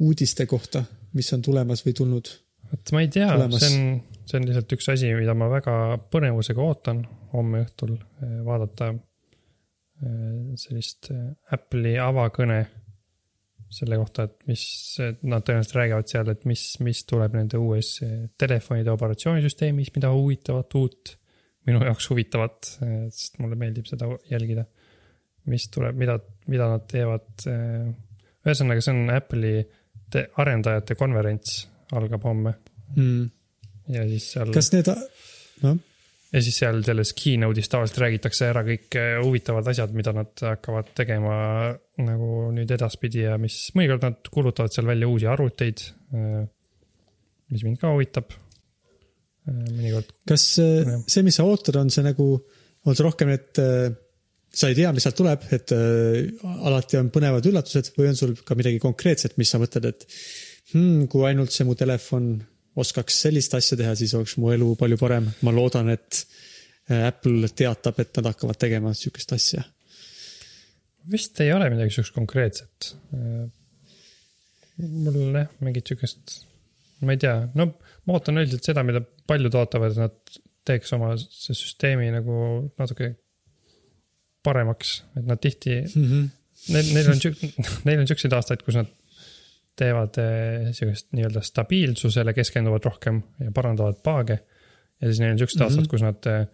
uudiste kohta, mis on tulemas või tulnud? vot ma ei tea, see on, see on lihtsalt üks asi, mida ma väga põnevusega ootan homme õhtul eh, vaadata sellist Apple'i avakõne selle kohta, et mis, nad tõenäoliselt räägivad seal, et mis, mis tuleb nende uues eh, telefonide operatsioonisüsteemis, mida huvitavat uut, minu jaoks huvitavat, sest mulle meeldib seda jälgida. mis tuleb, mida, mida nad teevad. ühesõnaga, see on Apple'i te- arendajate konverents, algab homme Mm. ja siis seal. kas need, noh, ja siis seal selles keynote'is tavaliselt räägitakse ära kõik eh, huvitavad asjad, mida nad hakkavad tegema nagu nüüd edaspidi ja mis mõnikord nad kuulutavad seal välja uusi arvuteid. mis mind ka huvitab. mõnikord kas Jah. see, mis sa ootad, on see nagu, on see rohkem, et sa ei tea, mis sealt tuleb, et alati on põnevad üllatused või on sul ka midagi konkreetset, mis sa mõtled, et hmm, kui ainult see mu telefon oskaks sellist asja teha, siis oleks mu elu palju parem. ma loodan, et äh, Apple teatab, et nad hakkavad tegema sihukest asja. vist ei ole midagi sihukest konkreetset. mul jah, mingit sihukest, ma ei tea, no ma ootan üldiselt seda, mida paljud ootavad, et nad teeks oma see süsteemi nagu natuke paremaks, et nad tihti Mm -hmm. Neil, neil on siuk-, neil on siukseid aastaid, kus nad teevad eh, sihukest nii-öelda stabiilsusele keskenduvad rohkem ja parandavad paage. ja siis neil on siuksed mm -hmm. aastad, kus nad eh,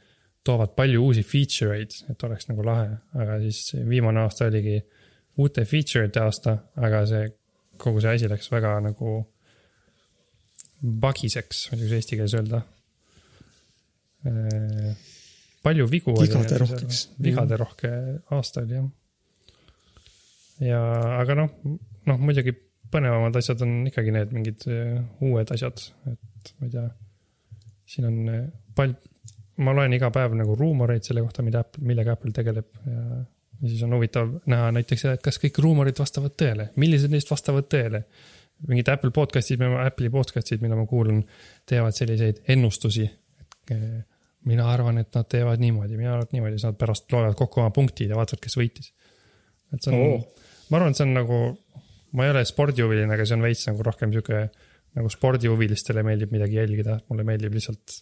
toovad palju uusi feature eid, et oleks nagu lahe, aga siis viimane aasta oligi uute feature ite aasta, aga see, kogu see asi läks väga nagu bagiseks, ma ei tea, kuidas eesti keeles öelda. palju vigu oli. Vigaderohkeks. vigaderohke aasta oli jah. ja, aga noh, noh muidugi põnevamad asjad on ikkagi need mingid eh, uued asjad, et ma ei tea. siin on eh, pal-, ma loen iga päev nagu ruumoreid selle kohta, mida Apple, millega Apple tegeleb ja, ja siis on huvitav näha näiteks seda, et kas kõik ruumorid vastavad tõele, millised neist vastavad tõele. mingid Apple podcast'id, Apple'i podcast'id, mida ma kuulan, teevad selliseid ennustusi. eh, mina arvan, et nad teevad niimoodi, mina arvan, et niimoodi, siis nad pärast loevad kokku oma punktid ja vaatavad, kes võitis. et see on oh. ma arvan, et see on nagu, ma ei ole spordihuviline, aga see on veits nagu rohkem sihuke nagu spordihuvilistele meeldib midagi jälgida, mulle meeldib lihtsalt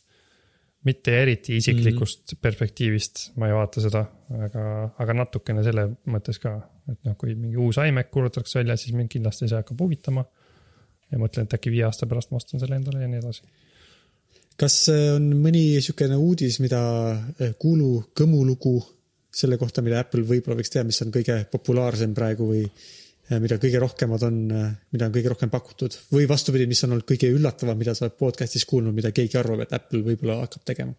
mitte eriti isiklikust mm -hmm. perspektiivist ma ei vaata seda, aga, aga natukene selle mõttes ka, et noh, kui mingi uus iMac kuulutatakse välja, siis mind kindlasti see hakkab huvitama. ja mõtlen, et äkki viie aasta pärast ma ostan selle endale ja nii edasi. kas äh, on mõni niisugune uudis, mida äh, kuulu kõmulugu selle kohta, mida Apple võib-olla võiks teha, mis on kõige populaarsem praegu või mida kõige rohkemad on, mida on kõige rohkem pakutud või vastupidi, mis on olnud kõige üllatavam, mida sa oled podcast'is kuulnud, mida keegi arvab, et Apple võib-olla hakkab tegema?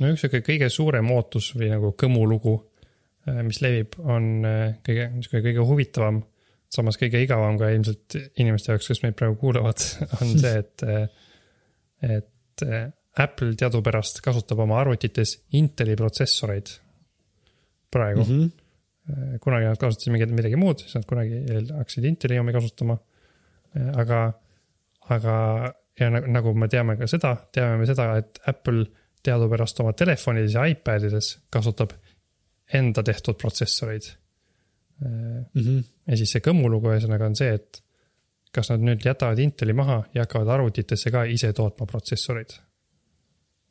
no üks sihuke kõige suurem ootus või nagu kõmulugu, mis levib, on äh, kõige, niisugune kõige huvitavam, samas kõige igavam ka ilmselt inimeste jaoks, kes meid praegu kuulavad, on see, et, et äh, Apple teadupärast kasutab oma arvutites Inteli protsessoreid praegu mm. -hmm. -hmm. kunagi nad kasutasid mingit, midagi muud, siis nad kunagi hakkasid Inteli omi kasutama. aga, aga ja nagu, nagu me teame ka seda, teame me seda, et Apple teadupärast oma telefonides ja iPadides kasutab enda tehtud protsessoreid Mm -hmm. ja siis see kõmulugu ühesõnaga on see, et kas nad nüüd jätavad Inteli maha ja hakkavad arvutitesse ka ise tootma protsessoreid.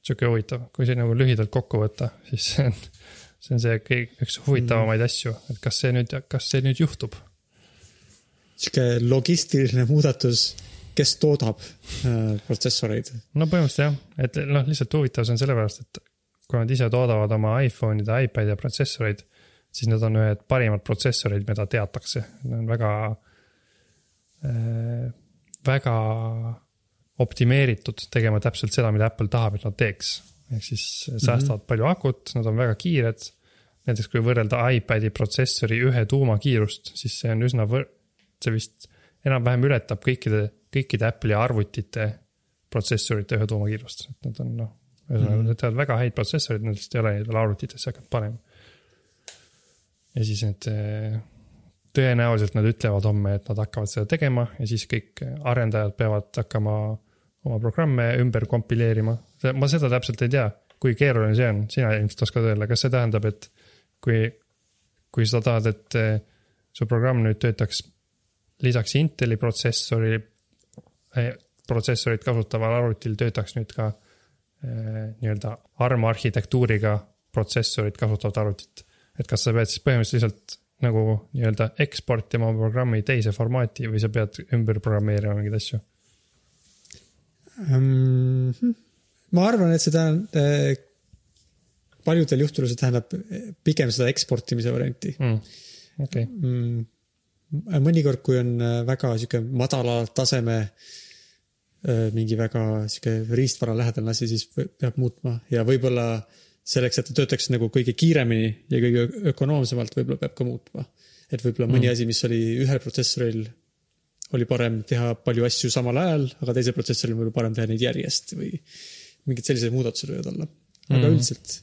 sihuke huvitav, kui see nagu lühidalt kokku võtta, siis see on, see on see kõik, üks huvitavamaid mm. asju, et kas see nüüd, kas see nüüd juhtub? sihuke logistiline muudatus, kes toodab äh, protsessoreid? no põhimõtteliselt jah, et noh, lihtsalt huvitav see on sellepärast, et kui nad ise toodavad oma iPhone'ide, iPad'i protsessoreid siis need on ühed parimad protsessorid, mida teatakse, need on väga äh,, väga optimeeritud tegema täpselt seda, mida Apple tahab, et nad teeks. ehk siis säästavad mm -hmm. palju akut, nad on väga kiired. Näiteks kui võrrelda iPad'i protsessori ühe tuuma kiirust, siis see on üsna võr-, see vist enam-vähem ületab kõikide, kõikide Apple'i arvutite protsessorite ühe tuuma kiirust, et nad on noh, ühesõnaga mm -hmm. nad teevad väga häid protsessorid, nad lihtsalt ei ole veel arvutitesse hakanud panema ja siis need eh, tõenäoliselt nad ütlevad homme, et nad hakkavad seda tegema ja siis kõik arendajad peavad hakkama oma programme ümber kompileerima. ma seda täpselt ei tea, kui keeruline see on, sina ilmselt oskad öelda, kas see tähendab, et kui, kui sa tahad, et eh, su programm nüüd töötaks lisaks Inteli protsessori eh,, protsessorit kasutaval arvutil töötaks nüüd ka eh, nii-öelda ARM arhitektuuriga protsessorit kasutavat arvutit et kas sa pead siis põhimõtteliselt nagu nii-öelda eksportima programmi teise formaati või sa pead ümber programmeerima mingeid asju? -hmm. ma arvan, et seda äh, paljudel juhtudel see tähendab pigem seda eksportimise varianti mm,. okei okay. mm,. mõnikord, kui on äh, väga sihuke madala taseme äh, mingi väga sihuke riistvara lähedane asi, siis peab muutma ja võib-olla selleks, et ta töötaks nagu kõige kiiremini ja kõige ökonoomsemalt, võib-olla peab ka muutma. et võib-olla mõni asi, mis oli ühel protsessoril, oli parem teha palju asju samal ajal, aga teisel protsessoril võib-olla parem teha neid järjest või mingid sellised muudatused võivad olla. aga mm. üldiselt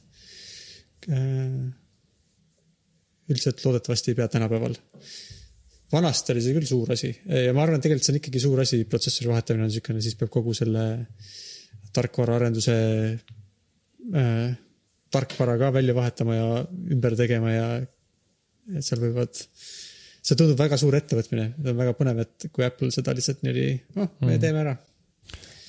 üldiselt loodetavasti ei pea tänapäeval. vanasti oli see küll suur asi ja ma arvan, et tegelikult see on ikkagi suur asi, protsessori vahetamine on niisugune, siis peab kogu selle tarkvaraarenduse äh, tarkvara ka välja vahetama ja ümber tegema ja seal võivad, see tundub väga suur ettevõtmine, see on väga põnev, et kui Apple seda lihtsalt niimoodi, noh, me teeme ära.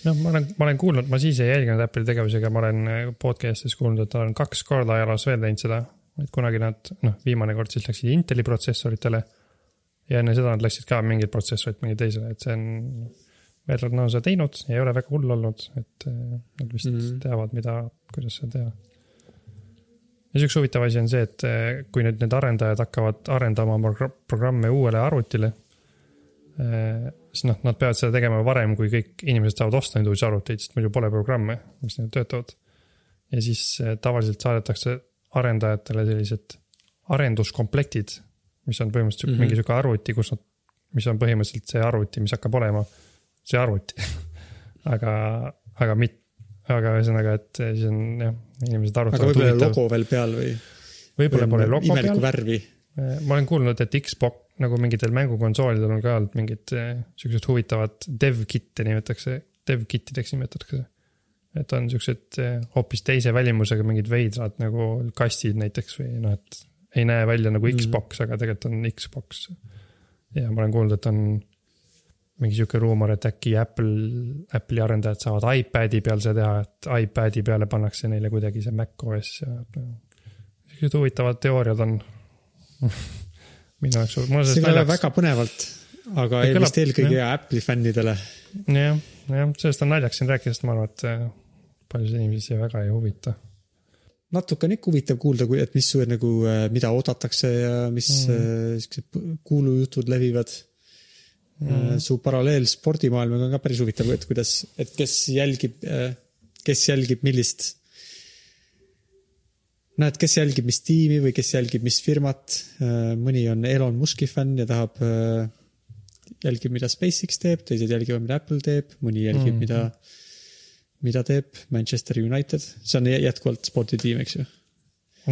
noh, ma olen, ma olen kuulnud, ma siis ei jälginud Apple'i tegevusi, aga ma olen äh, podcast'is kuulnud, et nad on kaks korda ajaloos veel teinud seda. et kunagi nad, noh, viimane kord siis läksid Inteli protsessoritele. ja enne seda nad läksid ka mingid protsessorid mingi teisele, et see on, veel nad on seda teinud ja ei ole väga hull olnud, et äh, nad vist mm. -hmm. teavad, mida, kuidas seda teha. ja siis üks huvitav asi on see, et äh, kui nüüd need arendajad hakkavad arendama progr- programme uuele arvutile, siis noh, nad peavad seda tegema varem, kui kõik inimesed saavad osta neid uusi arvuteid, sest muidu pole programme, mis neil töötavad. ja siis eh, tavaliselt saadetakse arendajatele sellised arenduskomplektid, mis on põhimõtteliselt mm. -hmm. mingi sihuke arvuti, kus nad, mis on põhimõtteliselt see arvuti, mis hakkab olema see arvuti. aga, aga mit-, aga ühesõnaga, et siis on jah, inimesed aga arutavad võib-olla logo veel peal või? võib-olla pole logo imelikku peal. värvi. ma olen kuulnud, et Xbox nagu mingitel mängukonsoolidel on ka olnud mingid eh, siuksed huvitavad dev-kit'e nimetatakse, dev-kit'ideks nimetatakse. et on siuksed eh, hoopis teise välimusega mingid veidrad nagu kastid näiteks või noh, et ei näe välja nagu Mhm. Xbox mm, -hmm. aga tegelikult on Xbox. ja ma olen kuulnud, et on mingi sihuke ruumor, et äkki Apple, Apple'i arendajad saavad iPad'i peal seda teha, et iPad'i peale pannakse neile kuidagi see macOS ja no, siuksed huvitavad teooriad on minu jaoks, mul on sellest naljaks. väga põnevalt, aga kõlab- vist eelkõige Apple'i fännidele. jah, jah, sellest on naljaks siin rääkida, sest ma arvan, et eh, paljusid inimesi see väga ei huvita. natuke on ikka huvitav kuulda, et mis su- nagu, mida oodatakse ja mis mm. siuksed kuulujutud levivad mm.. su paralleel spordimaailmaga on ka päris huvitav, et kuidas, et kes jälgib, kes jälgib millist. näed, kes jälgib mis tiimi või kes jälgib mis firmat. mõni on Elon Musk'i fänn ja tahab, jälgib, mida SpaceX teeb, teised jälgivad, mida Apple teeb, mõni jälgib mm, -hmm. mida mida teeb Manchester United, see on jätkuvalt sporditiim, eks ju.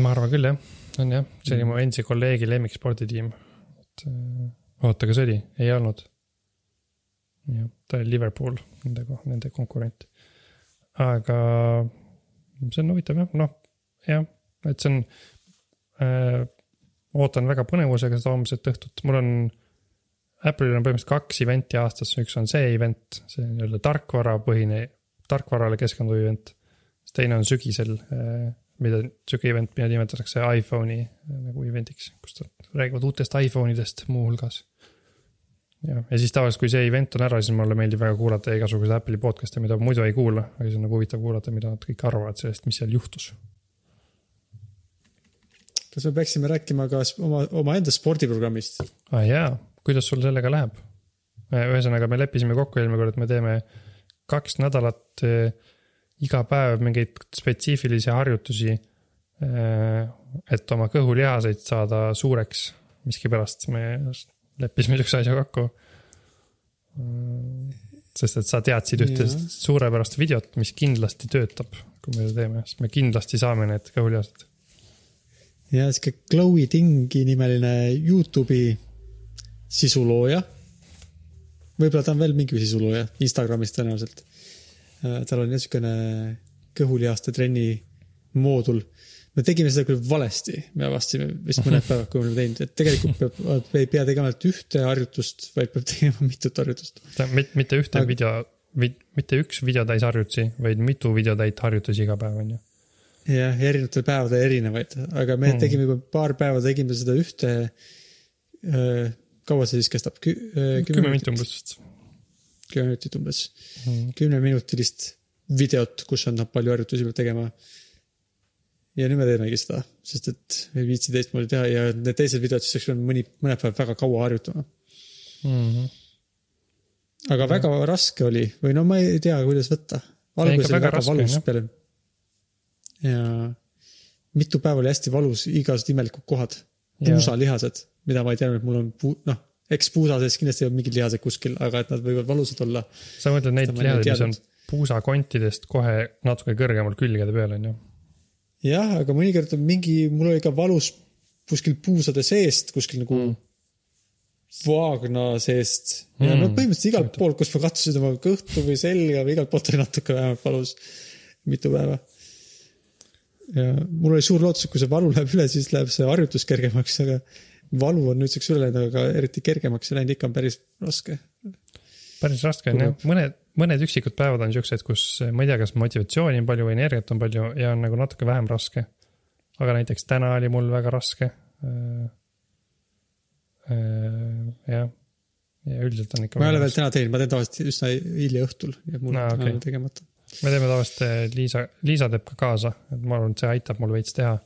ma arvan küll jah, on jah, see oli mu endise kolleegi lemmiksporditiim. et eh, oota, kas oli, ei olnud. jah, ta oli Liverpool, nende, nende konkurent. aga see on huvitav jah, noh jah, et see on äh,. ootan väga põnevusega seda homset õhtut, mul on. Apple'il on põhimõtteliselt kaks event'i aastas, üks on see event, see nii-öelda tarkvarapõhine, tarkvarale keskenduv event. siis teine on sügisel, mida, sihuke event, mida nimetatakse iPhone'i äh, nagu event'iks, kus nad räägivad uutest iPhone idest muuhulgas. jah, ja siis tavaliselt, kui see event on ära, siis mulle meeldib väga kuulata igasuguseid Apple'i podcast'e, mida muidu ei kuula, aga siis on nagu huvitav kuulata, mida nad kõik arvavad sellest, mis seal juhtus. Kas me peaksime rääkima ka oma, omaenda spordiprogrammist? aa ah, jaa, kuidas sul sellega läheb? ühesõnaga, me leppisime kokku eelmine kord, et me teeme kaks nädalat äh, iga päev mingeid spetsiifilisi harjutusi äh,. et oma kõhulihaseid saada suureks, miskipärast me leppisime siukse asja kokku. sest et sa teadsid ühte suurepärast videot, mis kindlasti töötab, kui me seda teeme, siis me kindlasti saame need kõhulihased. Ja sihuke Chloe Tingi nimeline Youtube'i sisulooja. võib-olla ta on veel mingi sisulooja, Instagramis tõenäoliselt. tal on jah siukene kõhulihaste trenni moodul. me tegime seda küll valesti, me avastasime vist mõned päevad, kui oleme teinud, et tegelikult peab, ei pea tegema ainult ühte harjutust, vaid peab tegema mitut harjutust. mitte, mitte ühte aga... video, mitte üks videotäis harjutusi, vaid mitu videotäit harjutusi iga päev on ju. jah, erinevatel päevadel erinevaid, aga me Mm. tegime juba paar päeva, tegime seda ühte. kaua see siis kestab? kümme minutit umbes vist. kümme minutit umbes, Mm. kümneminutilist videot, kus on palju harjutusi peab tegema. ja nüüd me teemegi seda, sest et ei viitsi teistmoodi teha ja need teised videod, siis oleks pidanud mõni, mõned päevad väga kaua harjutama. Mm -hmm. aga väga raske oli või no ma ei tea, kuidas võtta. ikka oli väga väga valus peale. Ja mitu päeva oli hästi valus, igasugused imelikud kohad, puusalihased, mida ma ei teadnud, et mul on puu-, noh, eks puusa sees kindlasti on mingid lihased kuskil, aga et nad võivad valusad olla. sa mõtled neid lihaseid, mis on teadnud. puusakontidest kohe natuke kõrgemal külgede peal, on ju. jah, aga mõnikord on mingi, mul oli ka valus kuskil puusade seest, kuskil nagu mm. vaagna seest ja Mm. no põhimõtteliselt igalt poolt, kus ma katsusin oma kõhtu või selga või igalt poolt oli natuke vähemalt valus mitu päeva. Ja mul oli suur lootus, et kui see valu läheb üle, siis läheb see harjutus kergemaks, aga valu on nüüdseks üle läinud, aga eriti kergemaks ei läinud, ikka on päris raske. päris raske on jah, mõned, mõned üksikud päevad on siuksed, kus ma ei tea, kas motivatsiooni on palju või energiat on palju ja on nagu natuke vähem raske. aga näiteks täna oli mul väga raske. jah, ja üldiselt on ikka. ma ei ole veel täna teinud, ma teen tavaliselt üsna hilja õhtul, nii et mul on täna veel tegemata. Me teeme tavaliselt, Liisa, Liisa teeb ka kaasa, et ma arvan, et see aitab mul veits teha.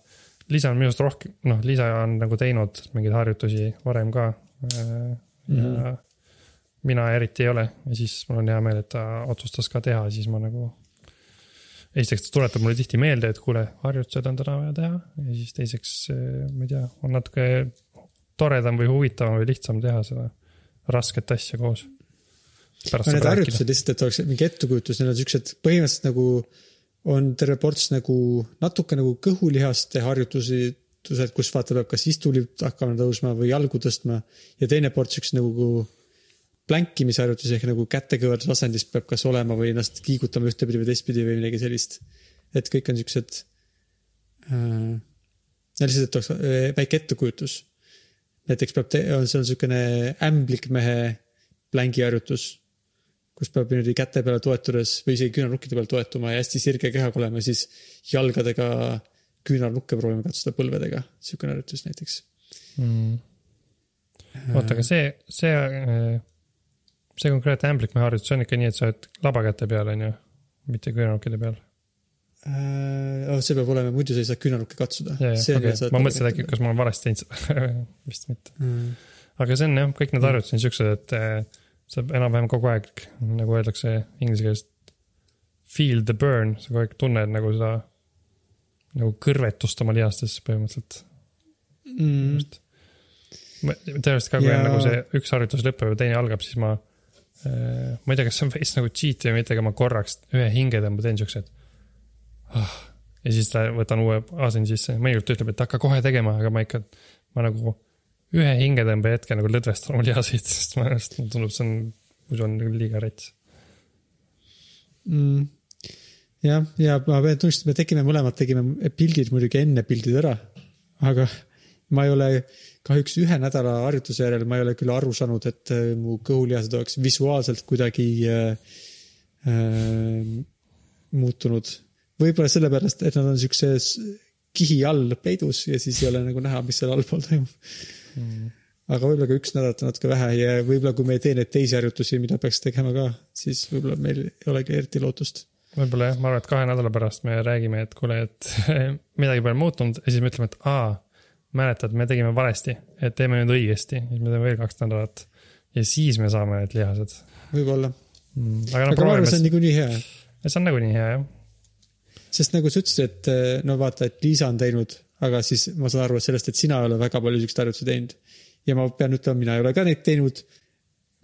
Liisa on minust rohkem, noh, Liisa on nagu teinud mingeid harjutusi varem ka. ja mm -hmm. mina eriti ei ole ja siis mul on hea meel, et ta otsustas ka teha, siis ma nagu. esiteks ta tuletab mulle tihti meelde, et kuule, harjutused on täna vaja teha ja siis teiseks, ma ei tea, on natuke toredam või huvitavam või lihtsam teha seda rasket asja koos. Pärast no need harjutused lihtsalt, et oleks mingi ettekujutus, need on siuksed põhimõtteliselt nagu on terve ports nagu natuke nagu kõhulihaste harjutusi, kus vaata peab kas istulipt hakkama tõusma või jalgu tõstma ja teine ports siukest nagu plänkimisharjutusi ehk nagu kätekõverduse asendis peab kas olema või ennast liigutama ühtepidi või teistpidi või midagi sellist. et kõik on siuksed äh,. lihtsalt, et oleks äh, väike ettekujutus. näiteks peab, on seal siukene ämblikmehe plängiharjutus kus peab niimoodi käte peale toetudes või isegi küünarnukkide peal toetuma ja hästi sirge kehaga olema, siis jalgadega küünarnukke proovima katsuda põlvedega, siukene harjutus näiteks. mm.. oota, aga see, see, see konkreetne ämblikmehe harjutus on ikka nii, et sa oled labakäte peal, on ju, mitte küünarnukkide peal. Oh, see peab olema, muidu sa ei saa küünarnukke katsuda. okei, ma mõtlesin äkki, kas ma olen valesti teinud seda, vist mitte. mm.. aga see on jah, kõik need harjutused on siuksed, et eh, sa enam-vähem kogu aeg, nagu öeldakse inglise keeles. Feel the burn, sa kogu aeg tunned nagu seda, nagu kõrvetust oma lihastes põhimõtteliselt Mm. Tõenäoliselt ka, kui Ja- on nagu see üks harjutus lõpeb ja teine algab, siis ma. ma ei tea, kas see on veits nagu cheat või mitte, aga ma korraks ühe hingetõmbe teen siukse, et ah,. ja siis ta- võtan uue aseni sisse, mõnikord ta ütleb, et hakka kohe tegema, aga ma ikka, ma nagu ühe hingetõmbe hetke nagu lõdvestan oma lihaseid, sest ennast, mulle tundub, see on, muidu on nagu liiga rets. Mm. jah, ja ma pean tunnistama, me tegime mõlemad, tegime pildid muidugi enne pildid ära, aga ma ei ole kahjuks ühe nädala harjutuse järel, ma ei ole küll aru saanud, et äh, mu kõhulihased oleks visuaalselt kuidagi äh, äh, muutunud. võib-olla sellepärast, et nad on siukses kihi all peidus ja siis ei ole nagu näha, mis seal allpool toimub Mm. aga võib-olla ka üks nädalat on natuke vähe ja võib-olla kui me ei tee neid teisi harjutusi, mida peaks tegema ka, siis võib-olla meil ei olegi eriti lootust. võib-olla jah, ma arvan, et kahe nädala pärast me räägime, et kuule, et midagi pole muutunud ja siis me ütleme, et aa, mäletad, me tegime valesti, et teeme nüüd õigesti, siis me teeme veel kaks nädalat. ja siis me saame need lihased võib-olla, mm.. aga no aga ma arvan, see on, niikuinii hea, see on nagunii hea jah. sest nagu sa ütlesid, et eh, no vaata, et Liisa on teinud, aga siis ma saan aru et sellest, et sina ei ole väga palju siukseid harjutusi teinud. ja ma pean ütlema, mina ei ole ka neid teinud.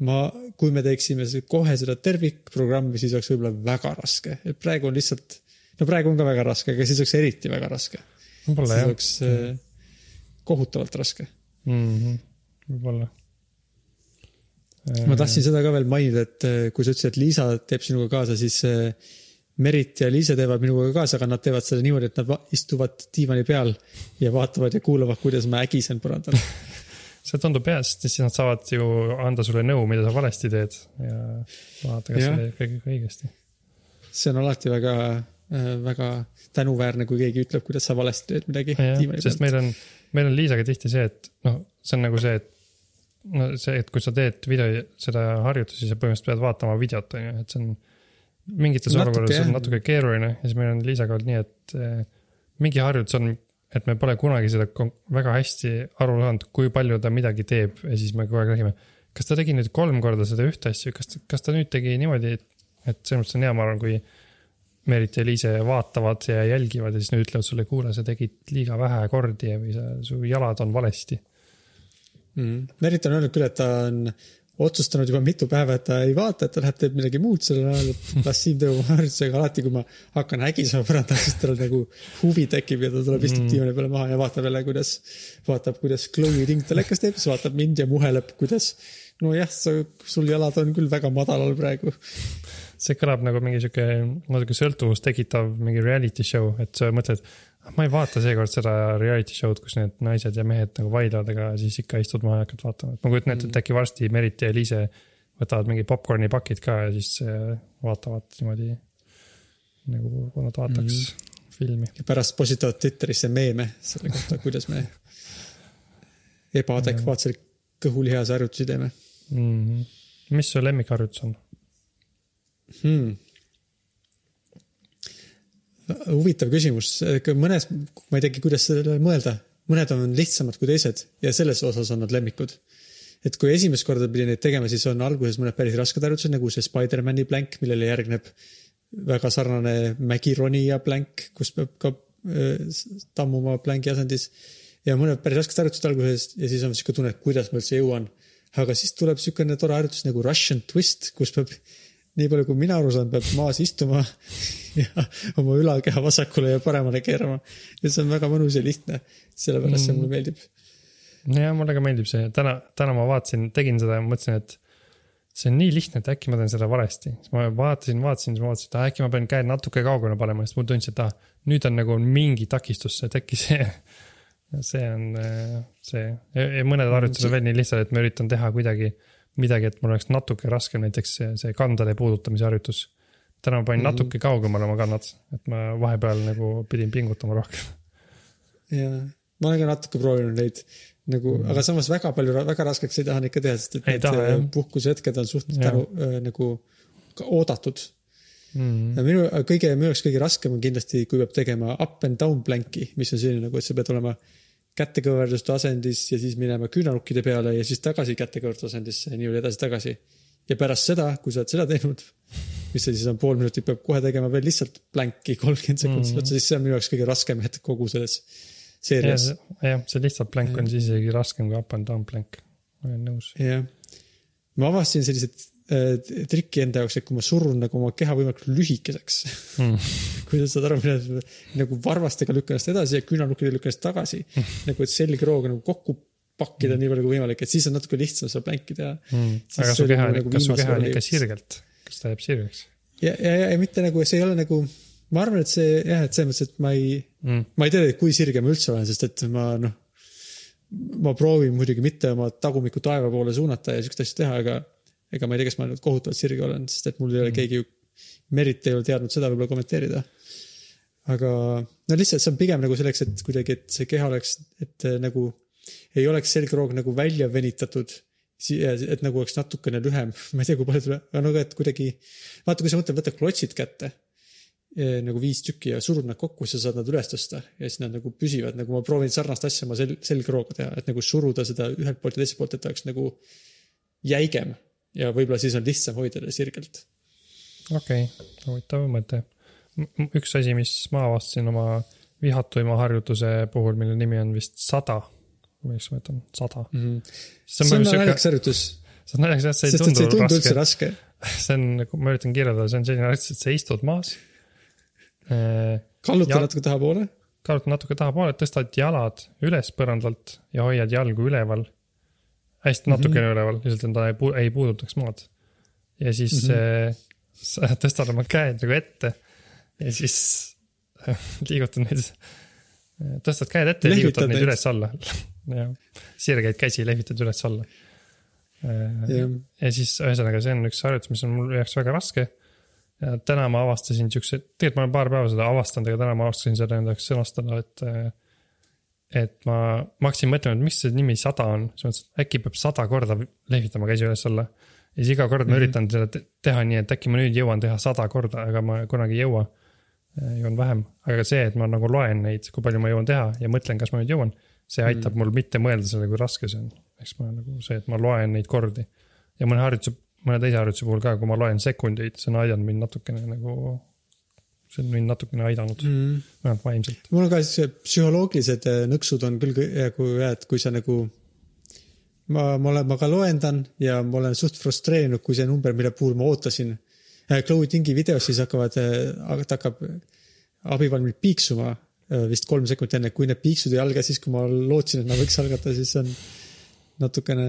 ma, kui me teeksime kohe seda tervikprogrammi, siis oleks võib-olla väga raske, et praegu on lihtsalt, no praegu on ka väga raske, aga siis oleks eriti väga raske. siis jah oleks eh, kohutavalt raske. mm -hmm.. võib-olla. ma tahtsin seda ka veel mainida, et eh, kui sa ütlesid, et Liisa teeb sinuga kaasa, siis eh, Merit ja Liisa teevad minuga kaasa, aga nad teevad seda niimoodi, et nad va- istuvad diivani peal ja vaatavad ja kuulavad, kuidas ma ägisen põrandal. see tundub hea, sest siis nad saavad ju anda sulle nõu, mida sa valesti teed ja vaadata, kas sa teed kõik õigesti. see on alati väga, väga tänuväärne, kui keegi ütleb, kuidas sa valesti teed midagi sest meil on, meil on Liisaga tihti see, et noh, see on nagu see, et no see, et kui sa teed video, seda harjutusi, sa põhimõtteliselt pead vaatama videot, on ju, et see on mingites olukordades on natuke keeruline ja siis meil on Liisaga olnud nii, et eh, mingi harjutus on, et me pole kunagi seda väga hästi aru saanud, kui palju ta midagi teeb ja siis me kogu aeg räägime. kas ta tegi nüüd kolm korda seda ühte asja, kas, kas ta nüüd tegi niimoodi, et, et selles mõttes on hea, ma arvan, kui Merit ja Liise vaatavad ja jälgivad ja siis nad ütlevad sulle, kuule, sa tegid liiga vähe kordi või sa, su jalad on valesti. mm.. Merit on öelnud küll, et ta on otsustanud juba mitu päeva, et ta ei vaata, et ta läheb, teeb midagi muud sellel ajal, et las Siim teeb oma harjutusega alati, kui ma hakkan hägisema põrandal, siis tal nagu huvi tekib ja ta tuleb, istub Mm. diivani peale maha ja vaatab jälle, kuidas, vaatab, kuidas Chloe Ting telekas teeb, siis vaatab mind ja muheleb, kuidas nojah, sa, sul jalad on küll väga madalal praegu. see kõlab nagu mingi sihuke natuke sõltuvust tekitav mingi reality show, et sa mõtled, ma ei vaata seekord seda reality show'd, kus need naised ja mehed nagu vaidlevad, aga siis ikka istud maha ja hakkad vaatama, et ma kujutan ette, et äkki varsti Merit ja Liise võtavad mingi popkorni pakid ka ja siis äh, vaatavad niimoodi nagu nad vaataks mm -hmm. filmi. ja pärast postitavad Twitterisse meeme selle kohta, kuidas me ebaadekvaatselt kõhulihase harjutusi teeme Mm -hmm. mis su lemmikharjutus on? hmm.. Huvitav küsimus, mõnes, ma ei teagi, kuidas sellele mõelda, mõned on lihtsamad kui teised ja selles osas on nad lemmikud. et kui esimest korda pidi neid tegema, siis on alguses mõned päris rasked harjutused nagu see Spider-man'i plank, millele järgneb väga sarnane mägironija plank, kus peab ka äh, tammuma planki asendis. ja mõned päris rasked harjutused alguses ja siis on sihuke tunne, et kuidas ma üldse jõuan. aga siis tuleb siukene tore harjutus nagu Russian twist, kus peab nii palju, kui mina aru saan, peab maas istuma ja oma ülakeha vasakule ja paremale keerama. ja see on väga mõnus ja lihtne, sellepärast see mulle meeldib. ja mulle ka meeldib see, täna, täna ma vaatasin, tegin seda ja mõtlesin, et see on nii lihtne, et äkki ma teen seda valesti. siis ma vaatasin, vaatasin, siis ma vaatasin, et ah, äkki ma pean käed natuke kaugele panema, siis mul tundus, et ah, nüüd on nagu mingi takistus, et äkki see, see on äh, see ja, mõned harjutused on veel nii lihtsad, et ma üritan teha kuidagi midagi, et mul oleks natuke raskem, näiteks see, see kandade puudutamise harjutus. täna ma panin mm -hmm. natuke kaugemale oma kannad, et ma vahepeal nagu pidin pingutama rohkem. ja ma olen ka natuke proovinud neid nagu mm., aga samas väga palju, väga raskeks ei taha neid ka teha, sest et Ei need puhkusehetked on suht tänu äh, nagu oodatud Mm. ja minu kõige, minu jaoks kõige raskem on kindlasti, kui peab tegema up and down plank'i, mis on selline nagu, et sa pead olema kätekõverduste asendis ja siis minema küünanukkide peale ja siis tagasi kätekõverduste asendisse ja niimoodi edasi-tagasi. ja pärast seda, kui sa oled seda teinud, mis see siis on pool minutit, peab kohe tegema veel lihtsalt plank'i kolmkümmend sekundit otsa, siis see on minu jaoks kõige raskem hetk kogu selles seerias. jah, see lihtsalt plank on siis isegi raskem kui up and down plank, olen nõus. jah. ma avastasin sellised trikki enda jaoks, et kui ma surun nagu oma keha võimalikult lühikeseks Mm. kui sa saad aru, mida nagu varvastega lükkan ennast edasi ja küünarnukkidega lükkan ennast tagasi. nagu, et selgrooga nagu kokku pakkida nii palju kui võimalik, et siis on natuke lihtsam seda plänki teha. Mm. Aga su keha on nagu ikka, su viimase keha on ikka sirgelt, kas ta jääb sirgeks ja, ja, ja, ja mitte nagu, see ei ole nagu, ma arvan, et see jah, et selles mõttes, et ma ei, mm.? ma ei tea, kui sirge ma üldse olen, sest et ma noh, ma proovin muidugi mitte oma tagumikku taeva poole suunata ja siukest asja teha, aga ega ma ei tea, kas ma nüüd kohutavalt sirge olen, sest et mul ei ole keegi ju, Merit ei ole teadnud seda võib-olla kommenteerida. aga no lihtsalt see on pigem nagu selleks, et kuidagi, et see keha oleks, et äh, nagu ei oleks selgroog nagu välja venitatud. et nagu oleks natukene lühem, ma ei tea, kui palju tuleb, aga no et kuidagi, vaata, kui sa mõtled, võta klotsid kätte eh, nagu viis tükki ja surud nad kokku, siis sa saad nad üles tõsta ja siis nad nagu püsivad, nagu ma proovin sarnast asja oma sel-, selgrooga teha, et nagu suruda seda ühelt poolt ja teiselt poolt, et ta oleks nagu jäigem ja võib-olla siis on lihtsam hoida teda sirgelt. okei okay., huvitav mõte. üks asi, mis ma avastasin oma vihatuima harjutuse puhul, mille nimi on vist sada, mis ma ütlen, sada. see on naljakas harjutus, see on naljakas jah, see ei sest et see ei tundu tundu üldse raske. raske. see on, nagu ma üritan kirjeldada, see on selline harjutus, et sa istud maas. kalluta Ja- natuke tahapoole. kaalud natuke tahapoole, tõstad jalad üles põrandalt ja hoiad jalgu üleval. Hästi natukene mm -hmm. üleval, lihtsalt et ta ei, pu ei puudutaks maad. ja siis mm -hmm. sa tõstad oma käed nagu ette ja siis liigutad neid, tõstad käed ette ja liigutad neid üles-alla. sirgeid käsi lehvitad üles-alla. jah, ja siis ühesõnaga, see on üks harjutus, mis on mul jaoks väga raske. ja täna ma avastasin siukse, tegelikult ma olen paar päeva seda avastanud, aga täna ma avastasin seda enda jaoks sõnastada, et. Et ma, ma hakkasin mõtlema, et miks see nimi sada on, siis mõtlesin, et äkki peab sada korda lehvitama käsi üles-alla. ja siis iga kord ma Mhm. üritan seda te- teha nii, et äkki ma nüüd jõuan teha sada korda, aga ma kunagi ei jõua. jõuan vähem, aga see, et ma nagu loen neid, kui palju ma jõuan teha ja mõtlen, kas ma nüüd jõuan, see aitab mul mitte mõelda selle, kui raske see on. eks ma nagu see, et ma loen neid kordi ja mõne harjutuse, mõne teise harjutuse puhul ka, kui ma loen sekundeid, see on aidanud mind natukene nagu, see on mind natukene aidanud mm., mm.. vähemalt vaimselt. mul on ka see psühholoogilised äh, nõksud on küll nagu head, kui sa nagu. ma, ma olen, ma ka loendan ja ma olen suht frustreerinud, kui see number, mille puhul ma ootasin. Chloe Tingi videos siis hakkavad, ta hakkab abivalmil piiksuma äh, vist kolm sekundit enne, kui need piiksud ei alga, siis kui ma lootsin, et nad võiks algata, siis on natukene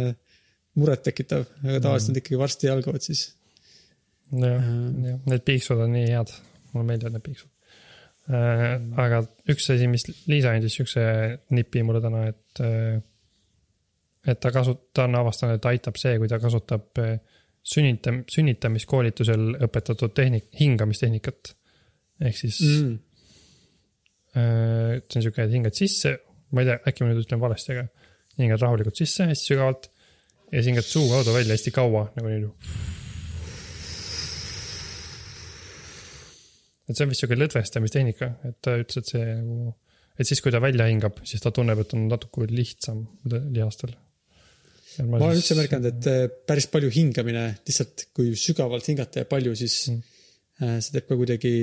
murettekitav, aga tavaliselt nad ikkagi varsti algavad siis. jah, jah, need piiksud on nii head, mulle meeldivad need piiksud äh,. aga üks asi, mis Liisa andis siukse nipi mulle täna, et äh, et ta kasut-, ta on avastanud, et aitab see, kui ta kasutab äh, sünnitam-, sünnitamiskoolitusel õpetatud tehnik-, hingamistehnikat. ehk siis mm. see on siuke, et hingad sisse, ma ei tea, äkki ma nüüd ütlen valesti, aga hingad rahulikult sisse hästi sügavalt ja siis hingad suu kaudu välja hästi kaua nagu niimoodi. Et see on vist siuke lõdvestamistehnika, et ta ütles, et see nagu, et siis, kui ta välja hingab, siis ta tunneb, et on natuke lihtsam lihastel. ma olen üldse märganud, et äh, päris palju hingamine, lihtsalt kui sügavalt hingata ja palju, siis Mm. mm. see teeb ka kuidagi,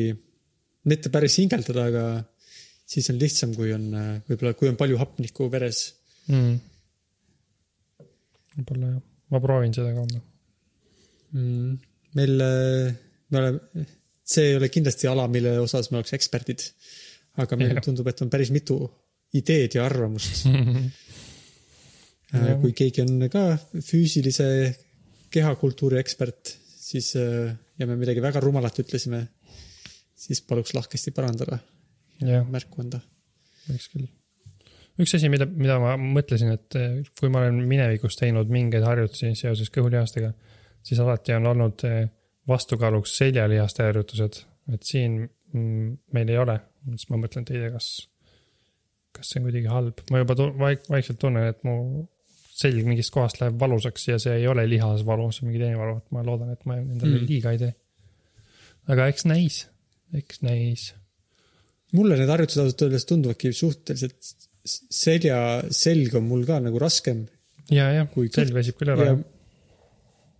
mitte päris hingeldada, aga siis on lihtsam, kui on äh, võib-olla, kui on palju hapnikku veres mm.. võib-olla jah, ma proovin seda ka homme. mm.. meil, me oleme, see ei ole kindlasti ala, mille osas me oleks eksperdid. aga meile tundub, et on päris mitu ideed ja arvamust. Kui keegi on ka füüsilise kehakultuuri ekspert, siis äh, ja me midagi väga rumalat ütlesime, siis paluks lahkesti parandada, jah, märku anda. võiks küll. üks asi, mida, mida ma mõtlesin, et eh, kui ma olen minevikus teinud mingeid harjutusi seoses kõhulihastega, siis alati on olnud eh, vastukaaluks seljalihaste harjutused, et siin mm, meil ei ole, siis ma mõtlen teile, kas, kas see on kuidagi halb, ma juba vaik, vaikselt tunnen, et mu selg mingist kohast läheb valusaks ja see ei ole lihasvalu, see on mingi teine valu, et ma loodan, et ma endale Mm. liiga ei tee. aga eks näis, eks näis. mulle need harjutused ausalt öeldes tunduvadki suhteliselt, selja, selg on mul ka nagu raskem ja, jah, selg väsib küll ära.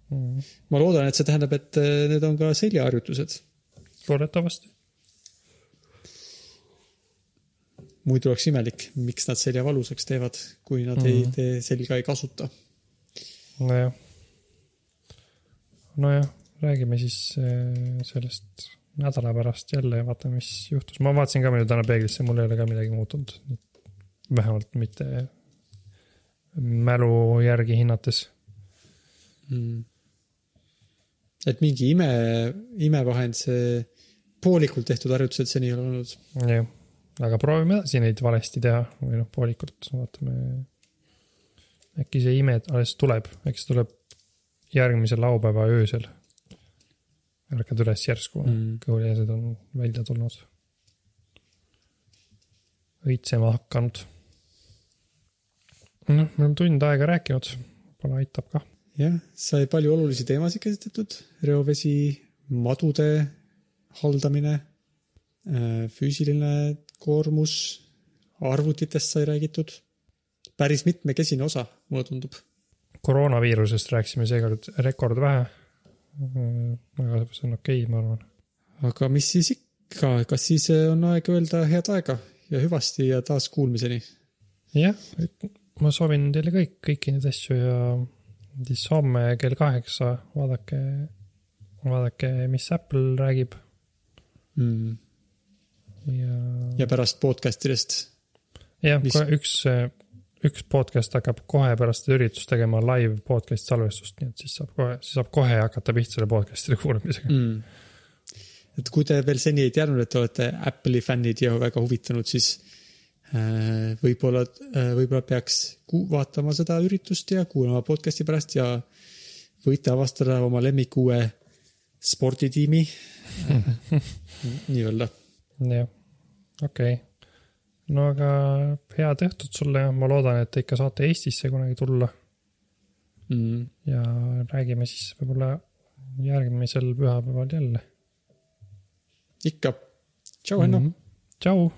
Ma loodan, et see tähendab, et äh, need on ka seljaharjutused. loodetavasti. muidu oleks imelik, miks nad selja valusaks teevad, kui nad mm. ei Mhm. tee selga ei kasuta. nojah. nojah, räägime siis äh, sellest nädala pärast jälle ja vaatame, mis juhtus. ma vaatasin ka muidu täna peeglisse, mul ei ole ka midagi muutunud. vähemalt mitte mälu järgi hinnates. mm.. Et mingi ime, imevahend, see poolikult tehtud harjutused seni ei ole olnud. jah, aga proovime edasi neid valesti teha või noh, poolikult, vaatame. äkki see ime alles tuleb, äkki see tuleb järgmise laupäeva öösel. ärkad üles järsku mm., kõhulihased on välja tulnud. õitsema hakanud. noh, me oleme tund aega rääkinud, võib-olla aitab kah. jah, sai palju olulisi teemasid käsitletud, reovesi, madude haldamine, füüsiline koormus, arvutitest sai räägitud. päris mitmekesine osa, mulle tundub. koroonaviirusest rääkisime seekord rekordvähe. aga see on okei okay,, ma arvan. aga mis siis ikka, kas siis on aeg öelda head aega ja hüvasti ja taas kuulmiseni. jah, ma soovin teile kõik, kõiki neid asju ja siis homme kell kaheksa vaadake, vaadake, mis Apple räägib Mm. ja. ja pärast podcast idest. jah mis-, üks, üks podcast hakkab kohe pärast seda üritust tegema live podcast salvestust, nii et siis saab kohe, siis saab kohe hakata pihta selle podcast'ide kuulamisega. mm.. et kui te veel seni ei teadnud, et te olete Apple'i fännid ja väga huvitunud, siis võib-olla, võib-olla peaks vaatama seda üritust ja kuulama podcast'i pärast ja võite avastada oma lemmikuue sporditiimi nii-öelda. jah, okei okay.. no aga head õhtut sulle ja ma loodan, et te ikka saate Eestisse kunagi tulla Mm. ja räägime siis võib-olla järgmisel pühapäeval jälle. ikka. tšau, Henno. tšau